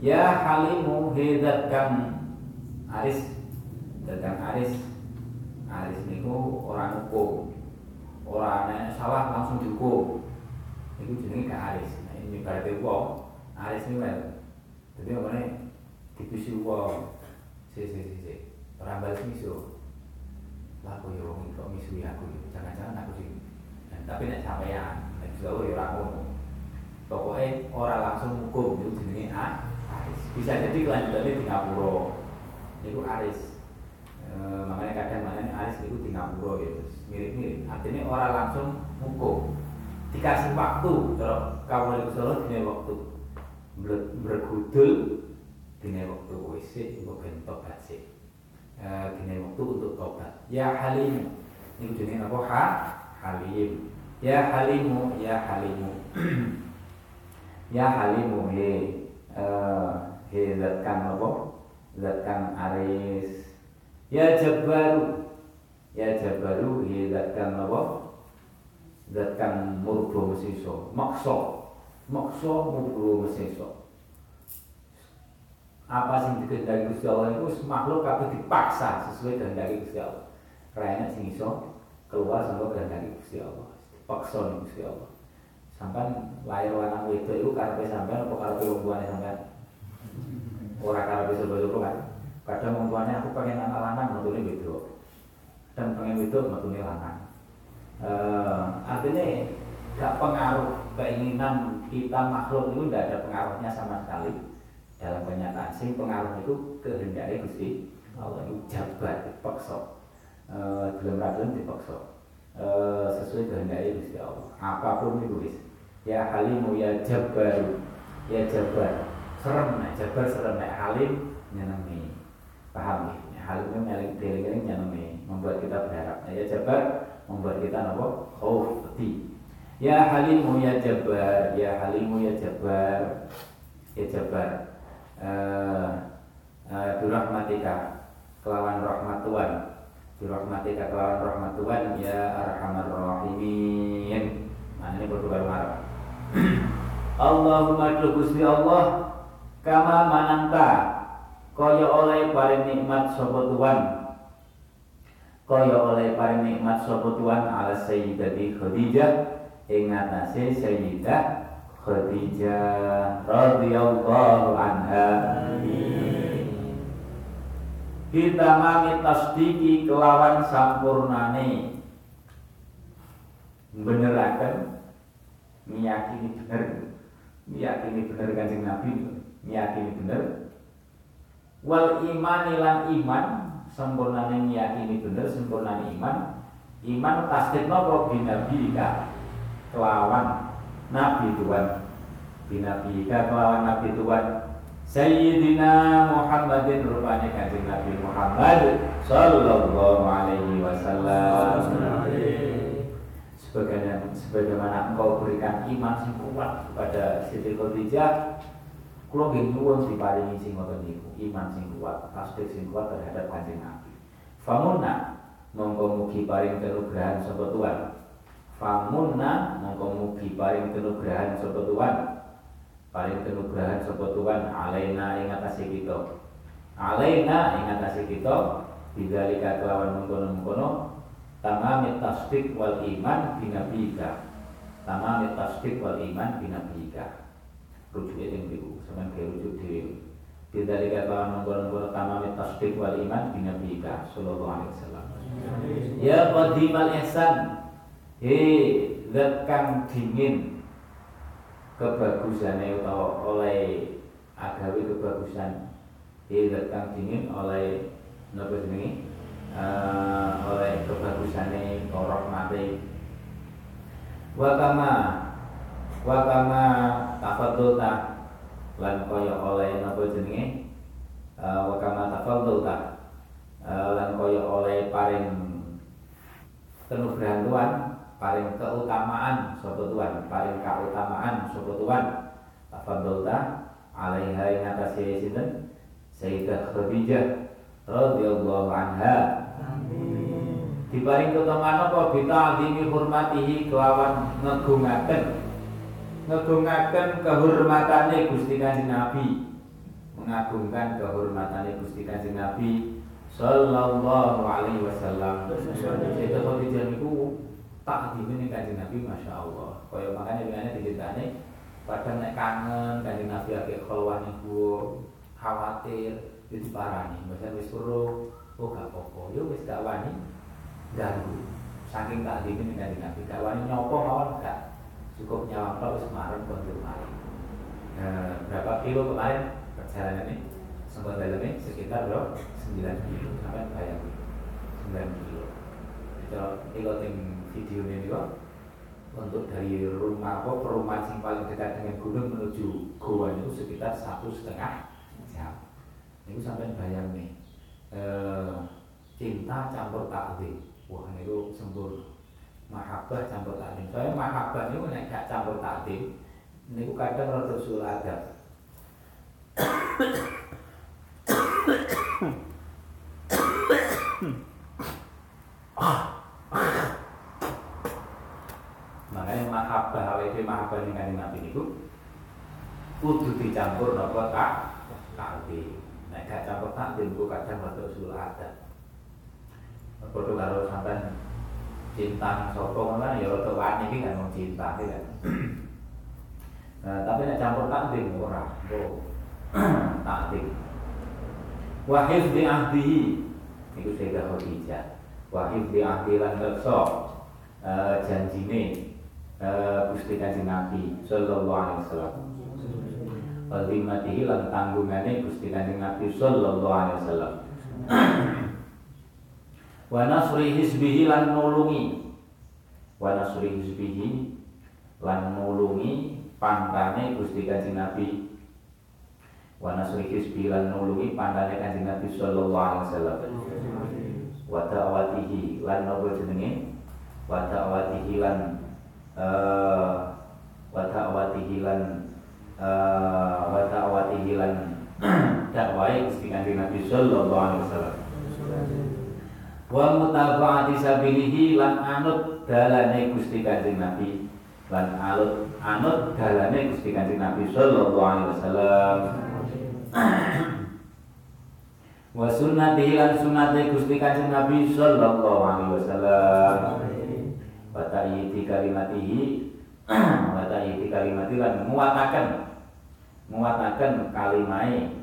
ya halimu hidatkan aris. Datang aris. Aris niku orang hukum. Orang salah langsung dihukum. Itu jenenge gak aris. Nah ini berarti wong. Aris ini kan jadi apa dipisi wong. Si si si si. Orang balas misu lah aku ya wong kok misu aku ya. Jangan-jangan aku sih nah, tapi nek sampean nek juga ya ora ngono. Pokoknya orang langsung hukum itu jenenge aris. Bisa jadi kelanjutannya di ngapura. Itu aris. E, makanya kadang makanya aris itu di ngapura ya mirip-mirip. Artinya orang langsung hukum dikasih waktu kalau kamu itu solo dini waktu. Bergudul dini waktu wc untuk bentuk kasih dini waktu untuk tobat ya halim. Ini dini apa? Ha? Halim. Ya halimu ya halimu. Ya halimu he. Uh, he zatkan apa? Zatkan aris. Ya jabaru ya jabaru ya zatkan apa? Zatkan murbo mesiso. Makso makso murbo mesiso apa sing dikehendaki Gusti Allah itu makhluk kabeh dipaksa sesuai kehendaki Gusti Allah. Rene sing iso keluar saka kehendaki Gusti Allah dipaksa ning Gusti Allah. Sampai lahir lanang wedok itu karepe sampean apa karepe wong tuane sampean ora karepe sapa-sapa kan. Kadang wong tuane aku pengen anak lanang metune wedok. Dan pengen itu metune lanang. Uh, artinya gak pengaruh keinginan kita makhluk itu tidak ada pengaruhnya sama sekali dalam kenyataan sing pengaruh itu kehendaknya Gusti Allah. Itu jabat dipaksa. Uh, belum ragam dipaksa. Uh, sesuai kehendaknya Gusti Allah. Apa pun itu ya halimu ya jabar ya jabar. Serem nah jabar serem nah halim nyenengi. Paham ya halim itu nyeling nyenengi. Membuat kita berharap. Ya jabar membuat kita nopo khauf peti ya halimu ya jabar. Ya halimu ya jabar. Ya jabar uh, uh, dirahmatika kelawan rahmat Tuhan. Dirahmatika kelawan rahmat Tuhan ya arhamar rahimin. Mana ini berdoa marah Allahumma Gusti Allah kama mananta kaya oleh paling nikmat sapa Tuhan. Kaya oleh paling nikmat sapa Tuhan ala sayyidati Khadijah ing atase sayyidah Khadijah radhiyallahu anha. Kita mami tasdiki kelawan sampurnane. Beneraken meyakini bener. Meyakini bener kanjeng Nabi. Meyakini bener. Wal iman lan iman sempurnane meyakini bener sempurnane iman. Iman tasdik nopo binabika kelawan nabi Tuhan. Binabika kelawan nabi Tuhan. Sayyidina Muhammadin rupanya kanjeng Nabi Muhammad Sallallahu alaihi wasallam. Sebagaimana, sebagaimana engkau berikan iman sing kuat kepada Siti Khadijah kula nggih diparingi sing ngoten niku iman sing kuat tasdik sing kuat terhadap kanjeng Nabi. Famunna mongko mugi paring kenugrahan sapa Tuhan famunna mongko mugi paring kenugrahan sapa Tuhan. Paling kenugrahan sapa Tuhan alaina ing atase kita. Alaina ing atase kita bidzalika kelawan mengkono-mengkono tamamit tasdik wal iman binabika tamamit tasdik wal iman binabika rujuknya yang beriku sama kayak rujuk diri bidzalika kelawan mengkono-mengkono tamamit tasdik wal iman binabika sallallahu alaihi wasallam. Ya qadimal ihsan Hei, zat kang dingin kebagusannya atau oleh agawi kebagusan. Tidak kang dingin oleh nopo jenenge uh, oleh kebagusannya korok mati wakama wakama tafadulta lan kaya oleh nopo jenenge uh, wakama tafadulta uh, lan kaya oleh paring kenugrahan Tuhan paling keutamaan sapa Tuhan. Paling keutamaan sapa Tuhan. Tafadhalta alaiha ing atase sinten? Sayyidah Khadijah radhiyallahu anha. Diparing keutamaan apa? Bita adimi hormatihi kelawan ngegungaken. Ngegungaken kehormatane Gusti Kanjeng Nabi. Mengagungkan kehormatane Gusti Kanjeng Nabi sallallahu alaihi wasallam. Sayyidah Khadijah niku tak dimin kanjeng Nabi Masya Allah. Kaya makanya dengan diceritane kadang nek kangen kanjeng Nabi agak keluar ibu khawatir itu parani bahasa wis suruh oh gak apa-apa. Yo wis gak wani ganggu. Saking tak dimin kanjeng Nabi. Gak wani nyopo mawon gak cukup nyawang tok wis marem kondur mari nah, berapa kilo kemarin? Perjalanan ini sempat dalamnya sekitar bro 9 kilo. Sampai bayang 9 kilo. Itu kilo ting video ini juga untuk dari rumah apa perumahan yang paling dekat dengan gunung menuju goa itu sekitar satu setengah jam. Itu sampai bayang nih. E, cinta campur takdir wah itu sempurna mahabbah campur takdir saya mahabbah itu nek gak campur takdir ini kadang rada sul adab. Ah makanya mahabbah awake mahabbah ning kanjeng Nabi niku kudu dicampur napa tak takdir nek gak campur takdir ku kadang rada usul adat. Padha karo sampean cinta sapa ngono ya rada wani iki kan wong cinta iki kan. Nah, tapi nek campur takdir ora. Oh takdir wahid di ahdihi iku Sayyidah Khadijah. Wahid di ahdi lan reksa uh, janjine Gusti Kanjeng Nabi sallallahu alaihi wasallam. Azimatihi lan tanggungane Gusti Kanjeng Nabi sallallahu alaihi wasallam. Wa nasri hizbihi lan nulungi. Wa nasri hizbihi lan nulungi pantane Gusti Kanjeng Nabi. Wa nasri hizbihi lan nulungi pantane Kanjeng Nabi sallallahu alaihi wasallam. Wa ta'watihi lan nopo jenenge? Wa ta'watihi lan Eh, wa ta'watihi lan eh, wa ta'watihi lan dakwai Nabi sallallahu alaihi wasallam. Wa mutaba'ati sabilihi lan anut dalane Gusti Kanjeng Nabi lan anut anut dalane Gusti Kanjeng Nabi sallallahu alaihi wasallam. Wa sunnatihi lan sunnate Gusti Kanjeng Nabi sallallahu alaihi wasallam wa ta'yiti kalimatihi wa ta'yiti kalimati lan muwataken muwataken kalimai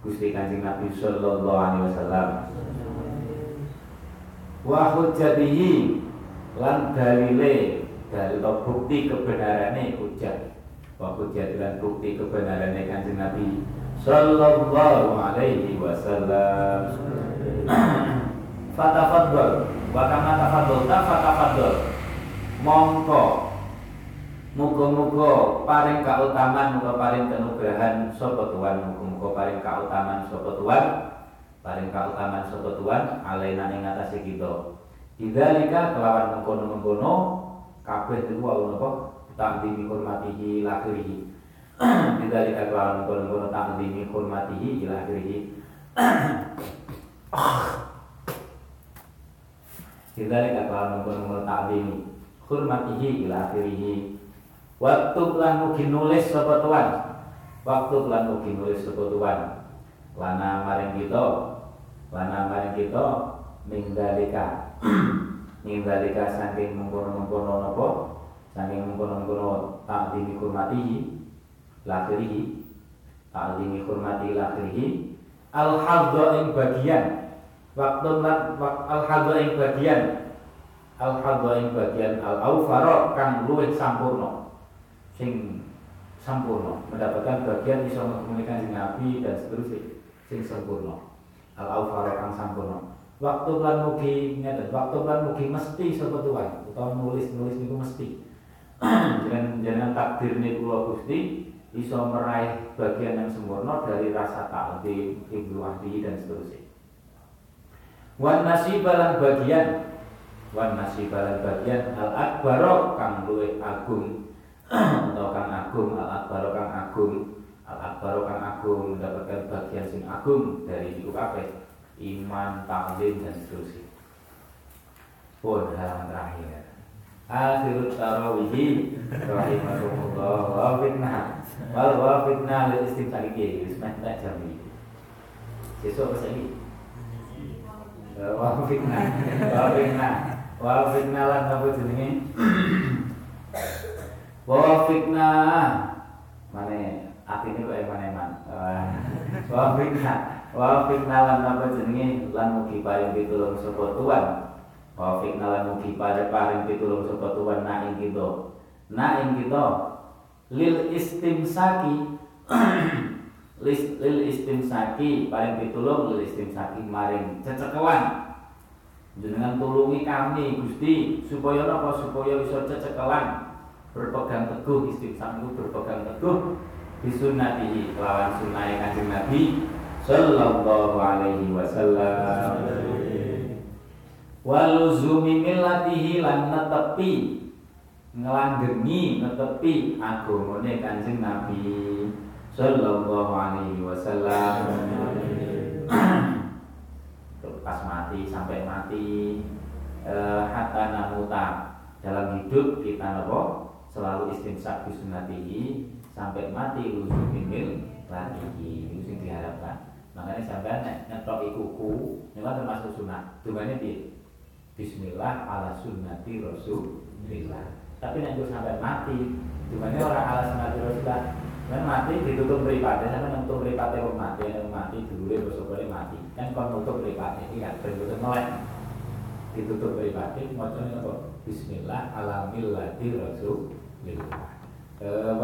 Gusti Kanjeng Nabi sallallahu alaihi wasallam. Wa hujjatihi lan dalile dalil bukti kebenarane hujjat wa hujjat lan bukti kebenarane Kanjeng Nabi sallallahu alaihi wasallam. Fatafadhal wa kama tafadhalta fatafadhal mongko muga-muga paring kautaman muga paring kenugrahan sapa Tuhan. Muga-muga paring kautaman sapa Tuhan. Paring kautaman sapa Tuhan alaina ing atase kita. Idzalika kelawan mengkono-mengkono kabeh itu wae napa? Takdimi hormatihi lakhirihi Idzalika kelawan mengkono-mengkono takdimi hormatihi ila akhirihi Idzalika kelawan mengkono-mengkono takdimi hurmatihi ila akhirih waktu lan mugi nulis sapa tuan. Waktu lan mugi nulis sapa tuan. Lana maring kita lana maring kita ning dalika ning dalika saking mengkono-mengkono napa? Saking mengkono-mengkono ta'dimi hurmatihi lakhirihi ta'dimi hurmati lakhirihi al hadza ing bagian. Waktu lan al hadza ing bagian al hadzain bagian al aufaro kang luwih sampurno sing sampurno mendapatkan bagian bisa mengkomunikasi Nabi dan seterusnya. Sing sempurna al aufaro kang sampurno waktu lan mugi waktu lan mugi mesti sapa Tuhan? Nulis-nulis niku mesti. Jangan takdir niku kula Gusti iso meraih bagian yang sempurna dari rasa takdir ibnu ahli dan seterusnya. Wan nasibalan bagian wan nasibalan bagian al akbaro kang luwe agung. Atau kang agung al akbaro kang agung. Al akbaro kang agung mendapatkan bagian sing agung dari hidup apa iman taklim dan seterusnya. Pun halaman terakhir. Akhirut tarawih rahimahumullah wa fitnah. Wal wa fitnah lil istimsal iki wis meh jam iki. Sesuk apa saiki? Wa fitnah wa fitnah wa fitnah lan apa jenenge? Wa fitnah. Mane atine kok emane man? Wa fitnah. Wa fitnah lan apa jenenge? Lan mugi paring pitulung sapa tuan. Wa fitnah lan mugi paring pitulung sapa tuan na ing kita. Na ing kita lil istimsaki. Lil istimsaki paling pitulung lil istimsaki maring cecekelan jenengan tulungi kami Gusti supaya apa? Supaya bisa cecekelan berpegang teguh istimsak itu berpegang teguh disunnatihi lawan sunnah kanjeng Nabi sallallahu alaihi wasallam. Waluzumi millatihi lan netepi ngelanggengi netepi agamane Kanjeng Nabi sallallahu alaihi wasallam pas mati sampai mati. Eh, hatta namuta. Dalam hidup kita nopo selalu istimsak bisunatihi sampai mati lusuh mimil lagi itu yang diharapkan. Makanya sampai nek nyetok kuku ini termasuk sunat tujuannya di Bismillah ala sunnati Rasulillah. Tapi nanti sampai mati di mana orang ala sunat rasulullah kan mati ditutup beripatnya sama nutup beripatnya mati mati dulu besok mati kan kon nutup beripatnya ini kan berikutnya melek. Ditutup beripatnya macamnya apa? Bismillah ala millati rasulillah eh,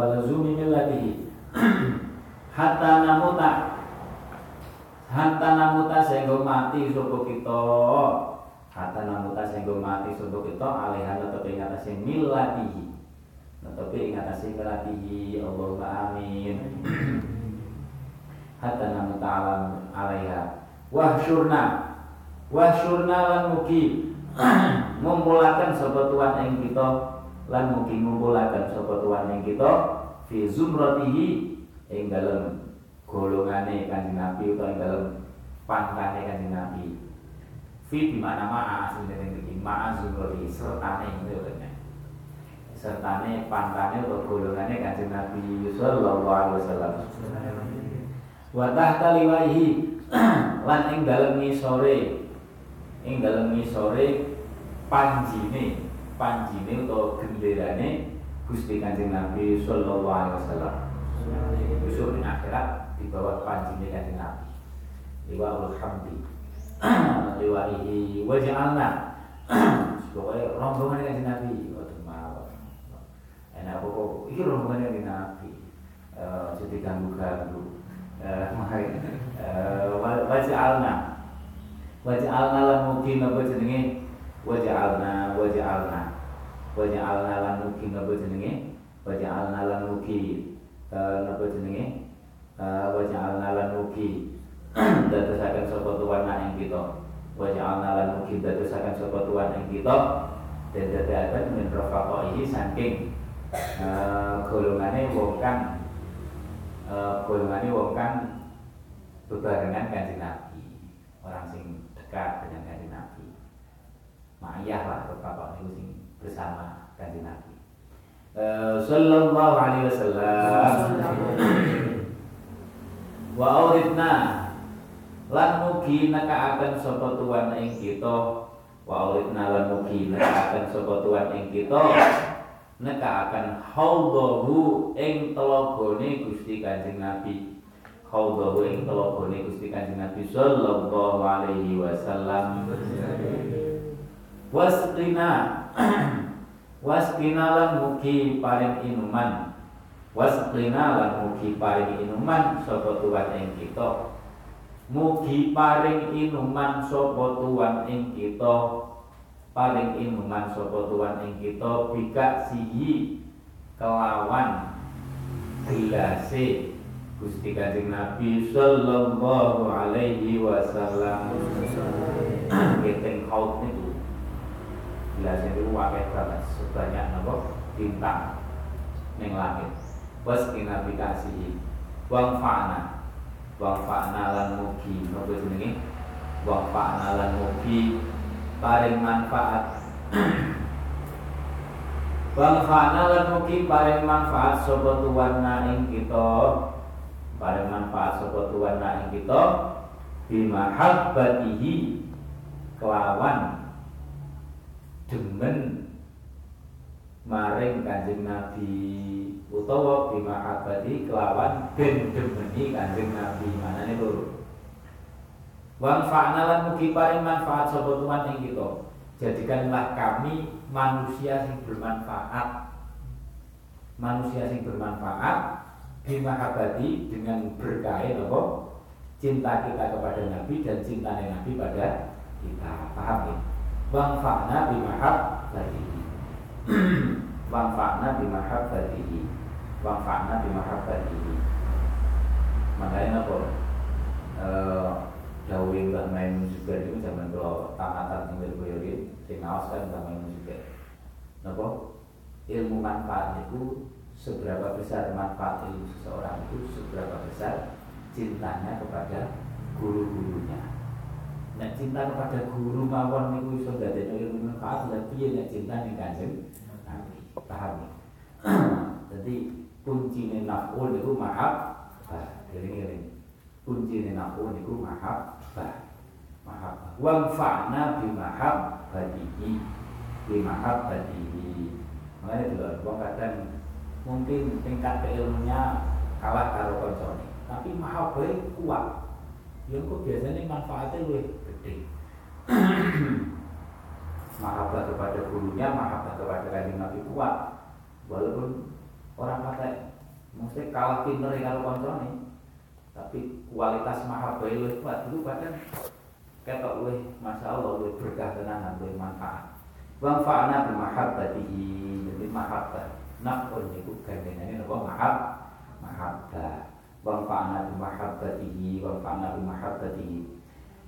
hatta namuta. Hatta namuta sehingga mati sopo kita. Hatta namuta sehingga mati sebab kita alihan tetap ingat asin miladihi Tetap ingat asin miladihi Allahumma amin. Hatta namuta alaiha Wahsyurna Wahsyurna lan mugi Ngumpulakan sobat tuan yang kita Lan mugi ngumpulakan sobat tuan yang kita Fi zumratihi Yang dalam golongane kanjeng Nabi Atau yang dalam pangkane kanjeng Nabi. Fi di mana ma'a dari ini ma'a zumrati sertane itu kan sertane pantane atau golongannya kanjeng Nabi sallallahu alaihi wasallam. Wa tahta liwaihi lan ing dalem ngisore ing dalem ngisore panjine panjine atau genderane Gusti Kanjeng Nabi sallallahu alaihi wasallam. Besok di akhirat di bawah panjine Kanjeng Nabi. Liwa hamdi. Liwaihi waj'alna. Pokoknya rombongan kan Nabi. Waduh mawon. Enak pokok. Iki rombongan kan Nabi. Jadi ganggu-ganggu waj'alna. Waj'alna lan mungkin apa jenenge? Waj'alna waj'alna. Waj'alna lan mungkin apa jenenge? Waj'alna lan mungkin apa jenenge? Waj'alna lan mungkin dadosaken sapa tuan ing kita. Wa ja'alna lan mugi dadosaken sapa tuan ing kita. Dan dadakan min rafaqaihi saking golongane wong kang uh, golongane wong kang bebarengan kanjeng Nabi. Orang sing dekat dengan kanjeng Nabi. Ma'iyah lah rafaqah itu sing bersama kanjeng Nabi. Uh, sallallahu alaihi wasallam. Wa auridna lan mugi nekaaken sapa tuan ing kita. Wa ulidna lan mugi nekaaken sapa tuan ing kita nekaaken haudhahu ing telagane Gusti Kanjeng Nabi. Haudhahu ing telagane Gusti Kanjeng Nabi sallallahu alaihi wasallam. Wasqina wasqina lan mugi paring inuman. Wasqina lan mugi paring inuman sapa tuan ing kita? Mugi paring inuman sapa tuan ing kita paring inuman sapa tuan ing kita bika sihi kelawan gelase Gusti Kanjeng Nabi sallallahu alaihi wasallam. Keteng haut niku. Itu wakil banget sebanyak nopo bintang ning langit. Was inabikasi wang fa'na. Wang fa'na lan mugi. Nopo jenenge? Wang fa'na lan mugi paring manfaat. Wang fa'na lan mugi paring manfaat sapa tuwana ing kita. Paring manfaat sapa tuwana ing kita bimahabbatihi kelawan demen maring Kanjeng Nabi utawa bimahabbati kelawan ben demeni Kanjeng Nabi. Manane loro Wang fa'na lan mugi paring manfaat sapa tuwan ing kita. Jadikanlah kami manusia yang bermanfaat. Manusia yang bermanfaat bimahabati dengan berkait apa? Cinta kita kepada Nabi dan cinta Nabi pada kita. Paham ya? Bang fakna bimahabati bang fakna bimahabati bang fakna bimahabati makanya apa? Uh, Dawin Mbah Maimun juga itu zaman kalau tamatan tinggal boyorin sing ngawas kan Mbah Maimun juga Napa? Ilmu manfaat itu seberapa besar manfaat ilmu seseorang itu seberapa besar cintanya kepada guru-gurunya Nek cinta kepada guru mawon niku iso dadekno ilmu manfaat lan piye nek cinta ning Kanjeng Nabi. Paham ya? Jadi kuncine naful itu maaf, bah, eling-eling kunci naku niku mahabbah. Mahabbah. Wang fa'na bi mahabbatihi bi mahabbatihi makanya dulu wong kadang mungkin tingkat keilmunya kalah karo koncone tapi mahabbah kuat. Ya kok biasanya manfaatnya lebih gede mahabbah kepada gurunya mahabbah kepada kanjeng Nabi kuat. Walaupun orang kata mesti kalah pinter karo koncone tapi kualitas mahabbah lu kuat. Dulu bahkan ketok lu masya Allah lu berkah tenanan lu manfaat. Bang fa'na bi mahabbatihi jadi mahabbah. Nafun niku gandengane napa mahab mahabbah. Bang fa'na bi mahabbatihi wa fa'na bi mahabbatihi.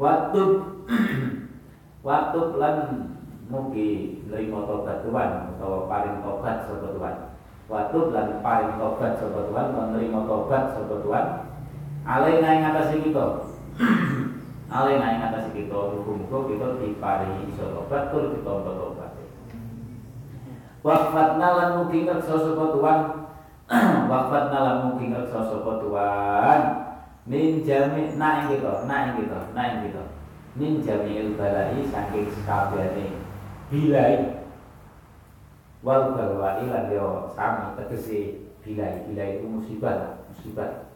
Waktu waktu lan mugi nerima tobat Tuhan atau paling tobat sapa Tuhan waktu lan paling tobat sapa Tuhan menerima tobat sapa Tuhan Alaina ing atase kita. Alaina ing atase kita muga-muga kita diparingi iso tobat tur ditampa tobat. Wafatna lan mugi ngersa sapa Tuhan. Wafatna lan mugi ngersa sapa Tuhan. Min jami na kita, na ing kita, na ing kita. Jami'il balai saking bilai wal balwai lan yo sami bilai bilai itu musibah musibah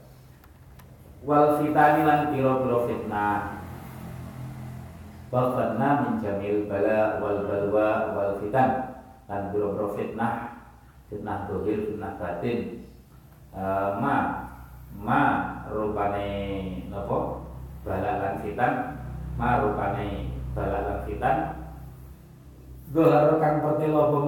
wal fitani lan piro-piro fitnah. Wal fitnah min jamil bala wal balwa wal fitan. Lan piro-piro fitnah fitnah dohir fitnah batin. Uh, ma ma rupane nopo bala lan fitan. Ma rupane bala lan fitan. Doharo kang pertelo apa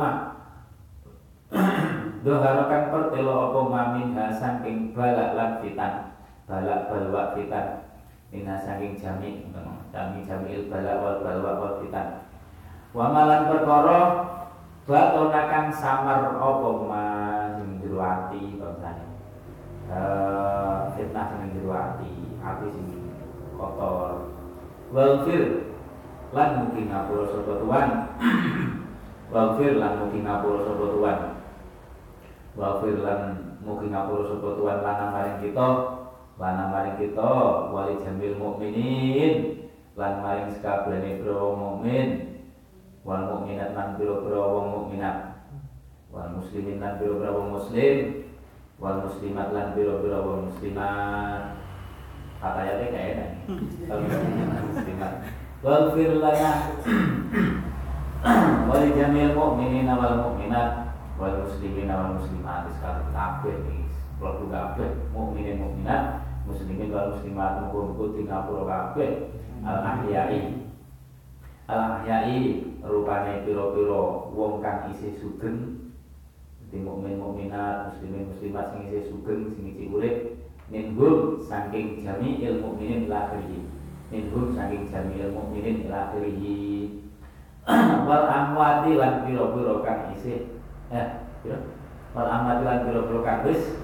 kang pertelo apa ma? Min saking bala lan fitan balak balwa fitan. Minna saking jami jami jamil balak wal balwa wal fitan. Wa malan perkara batonakan samar apa ma sing jero ati bangsane. Eh fitnah sing jero ati ati sing kotor. Wal fir lan mungkin ngapura sapa tuan. Wal fir lan mungkin ngapura sapa tuan. Wal fir lan mungkin ngapura sapa tuan lanang maring kita Lana maring kita wali jamil mukminin lan maring sekabehane pro mukmin wal mukminat lan pira-pira wong mukminat wal muslimin lan pira-pira wong muslim wal muslimat lan pira-pira wong muslimat. Kata ayatnya kayak enak. Kalau muslimat wal fir lana wali jamil mukminin wal mukminat wal muslimin wal muslimat. Sekali kabeh kalau kabeh mukminin mukminat muslimin wal muslimat muga-muga tingapura kabeh. Al ahyai al ahyai rupane pira-pira wong kang isih sugeng. Dadi mukmin mukminat muslimin muslimat sing isih sugeng sing isih urip minhum saking jami'il mukminin ila akhirih. Minhum saking jami'il mukminin ila akhirih. Wal amwati lan pira-pira kang isih eh pira? Wal amwati lan pira-pira kang wis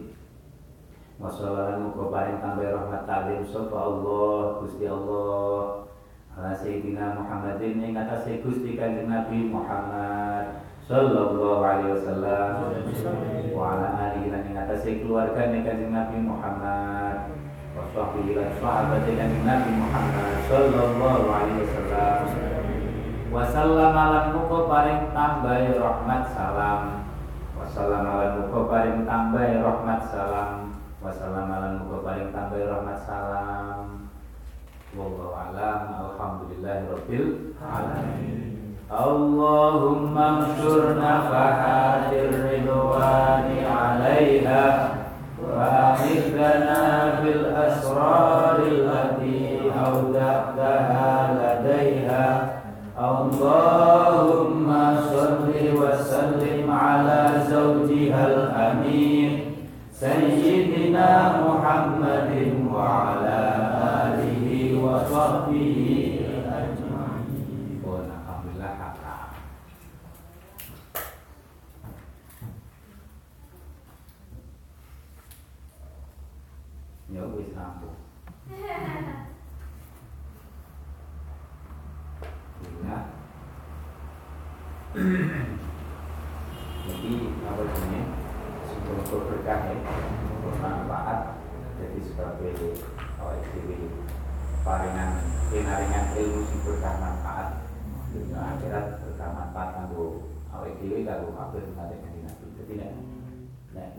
wa sallam uga paring tambah rahmat azim sapa Allah Gusti Allah. Ala sayyidina Muhammadin ing atase Gusti Kanjeng Nabi Muhammad sallallahu alaihi wasallam. Wa ala alihi lan ing atase keluarga Kanjeng Nabi Muhammad. Wa sahbihi lan sahabat Nabi Muhammad sallallahu alaihi wasallam. Wasallam lan muga paring tambahi rahmat salam. Wasallam lan muga paring tambahi rahmat salam. Wassalamualaikum warahmatullahi wabarakatuh. rahmat salam. Wallahu alam. Alhamdulillahirabbil alamin. Allahumma ansurna fahadir ridwani alaiha wa akhidna bil asraril lati awda'taha ladaiha Allahumma salli wa sallim ala zawjihal amin سيدنا محمد وعلى آله وصحبه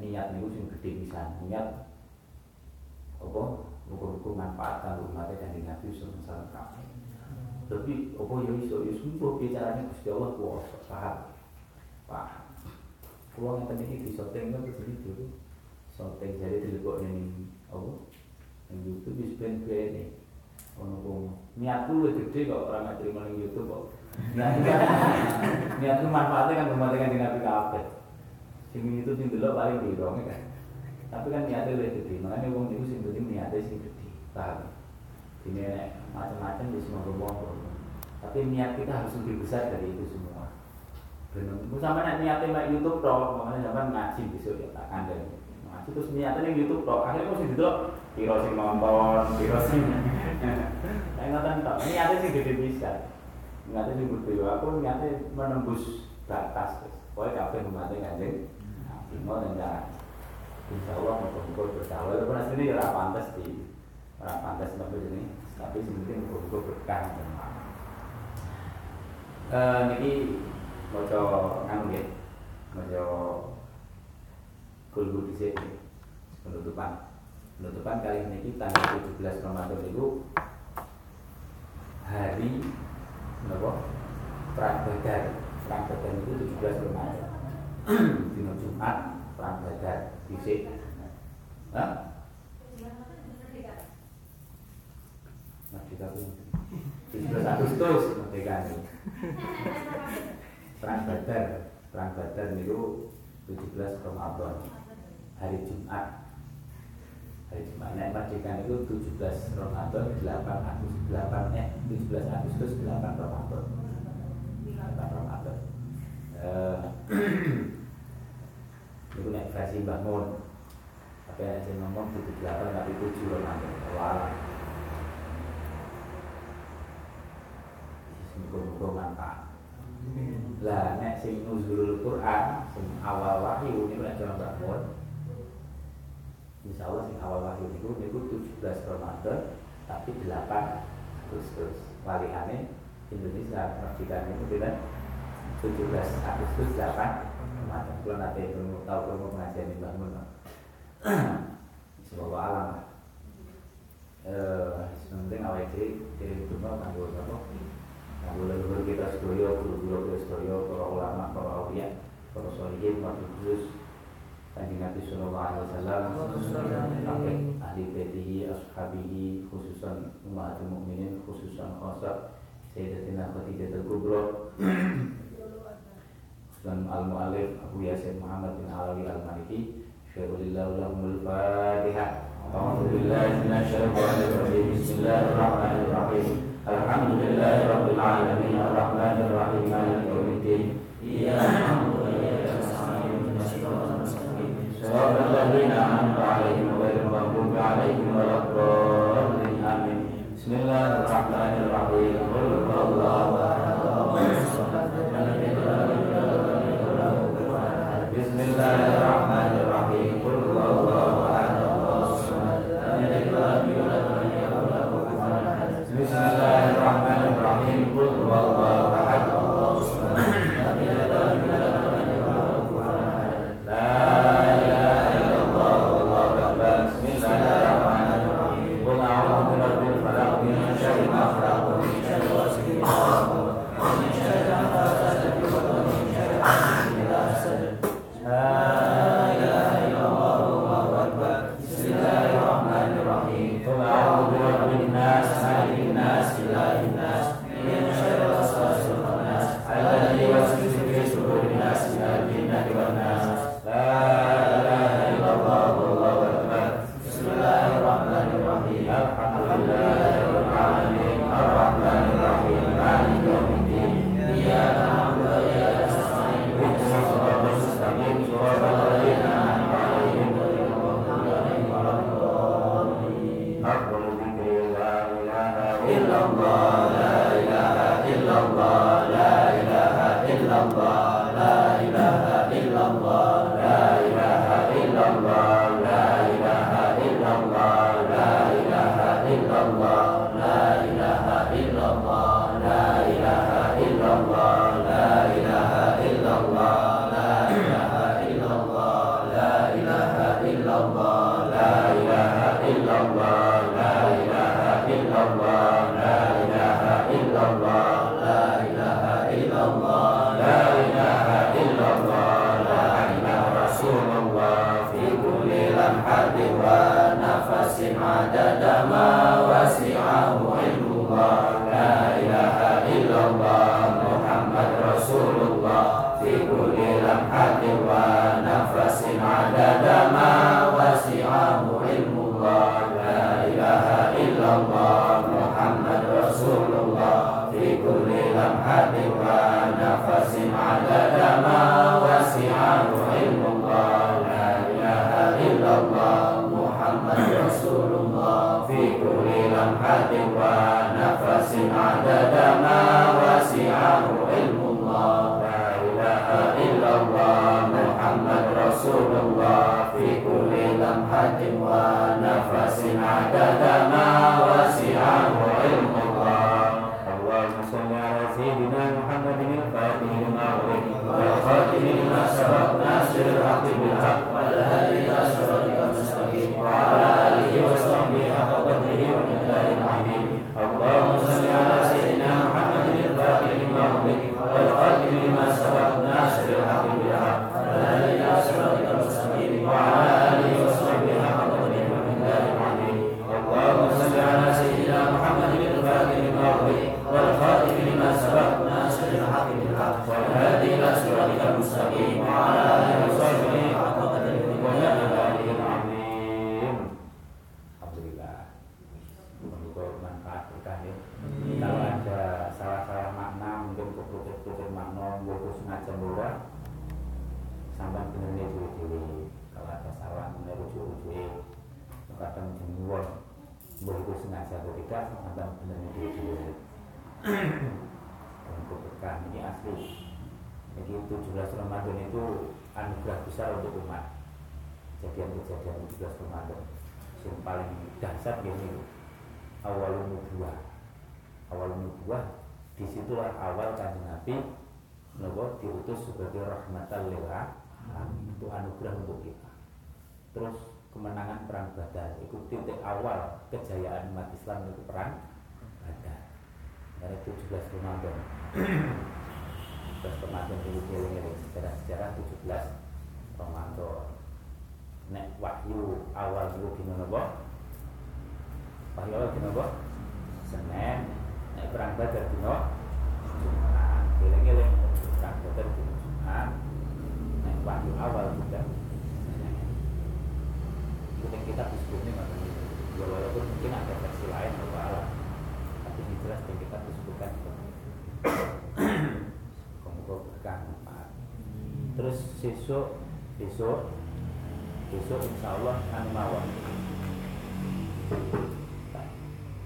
niat niku sing gede pisan, niat apa? Hukum-hukum manfaat kanggo umat kanjeng Nabi sallallahu alaihi wasallam tapi apa ya iso? Ya sumpah bicaranya Gusti Allah kuasa paham? Paham. Kulo ngeten iki di syuting kan jadi dulu syuting jadi dilebok ning apa? Ning YouTube wis ben bene ono wong niatku luwih gede kok orang ngajari ning YouTube kok. Nah niatku manfaatnya kan mematikan di nabi kabeh sing itu sing delok paling piro kan? Tapi kan niatnya luwih gede makanya wong itu sing penting niatnya sing gede paham? Ini macam-macam di semua rumah tapi niat kita harus lebih besar dari itu semua. Benar sama nih niatnya main YouTube pro makanya zaman ngaji besok ya tak kandang ngaji terus niatnya nih YouTube pro akhirnya mesti gitu piro sing nonton piro sing saya nonton tak niatnya sih gede bisa. Niatnya sih gede aku niatnya menembus batas pokoknya kafe membantu kanjeng mau dan Insya Allah mau bersalah itu pun aslinya ya pantas di orang pantas tapi ini tapi sebenarnya muka-muka berkah eh niki maca nganu nggih? Maca kulbu dhisik penutupan. Penutupan kali ini tanggal 17 Ramadan itu hari napa? Perang badar. Perang badar itu 17 Ramadan dina Jumat badar dhisik Hah? Merdeka 17 Agustus merdeka ini Perang Badar Perang Badar itu 17 Ramadan Hari Jumat. Hari Jumat. Nek merdeka itu 17 Ramadan 8 Agustus 8 eh 17 Agustus 8 Ramadan. 8 Ramadan. eh itu nek versi Mbah Mun tapi yang saya ngomong 78 tapi 7 Ramadan Allah muga-muga manfaat. Lah nek sing nuzulul Quran, sing awal wahyu niku nek jalan bangun. Insyaallah sing awal wahyu niku niku 17 Ramadan tapi 8 Agustus. Walihane Indonesia merdeka niku? 17 Agustus 8 kemarin. Kalau nanti belum tahu belum pengajian di bangun semoga alam eh penting awal itu kirim dunia kanggo apa? Kanggo leluhur kita sedoyo guru-guru kita sedoyo para ulama para awliya para solihin para kudus Kanji Nabi Sallallahu Alaihi Wasallam sampai ahli Betihi, ashabihi, khususan umat mukminin, khususan Khosab Sayyidatina Khadijatul al muallif Abu Yasin Muhammad bin Alawi al Maliki. Syukurillah ulang mulfadiha. Alhamdulillahirobbilalamin. Bismillahirrahmanirrahim. Alhamdulillahirobbilalamin. Alhamdulillahirobbilalamin. Alhamdulillahirobbilalamin. Iya. Bismillahirrahmanirrahim. Allahumma Bismillahirrahmanirrahim. Qul huwallahu Amen. besok besok besok insya Allah akan mawon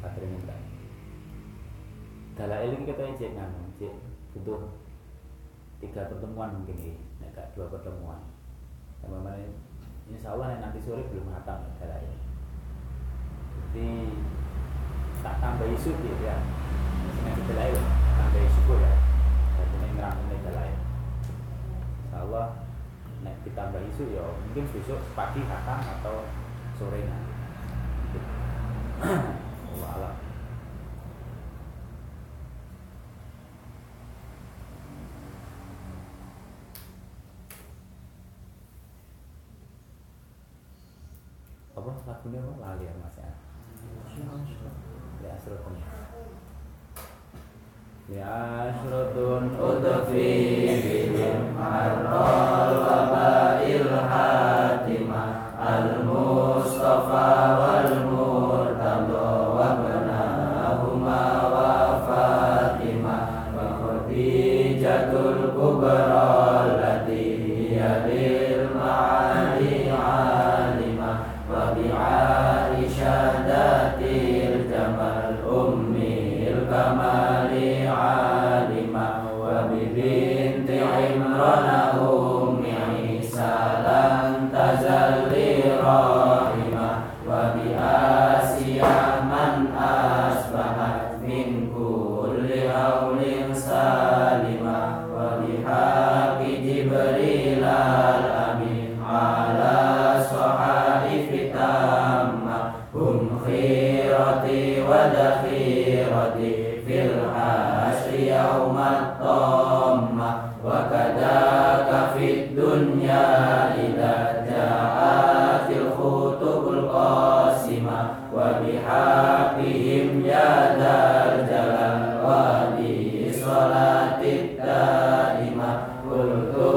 baterainya enggak dalam ilmu kita cek nano cek butuh tiga pertemuan mungkin ini, enggak dua pertemuan. Sama mana insya Allah nanti sore belum matang ya dalam ilmu. Jadi tak tambah isu gitu ya. Sengaja dalam ilmu tambah isu ya dan ini ngerangkumnya dalam ilmu. Insya Allah nah ditambah isu ya mungkin besok pagi hatam atau sore nanti. Allah alam. Apa lagunya apa lali ya mas ya? Ya asrul Ya suratun utufi bihim harral Lord.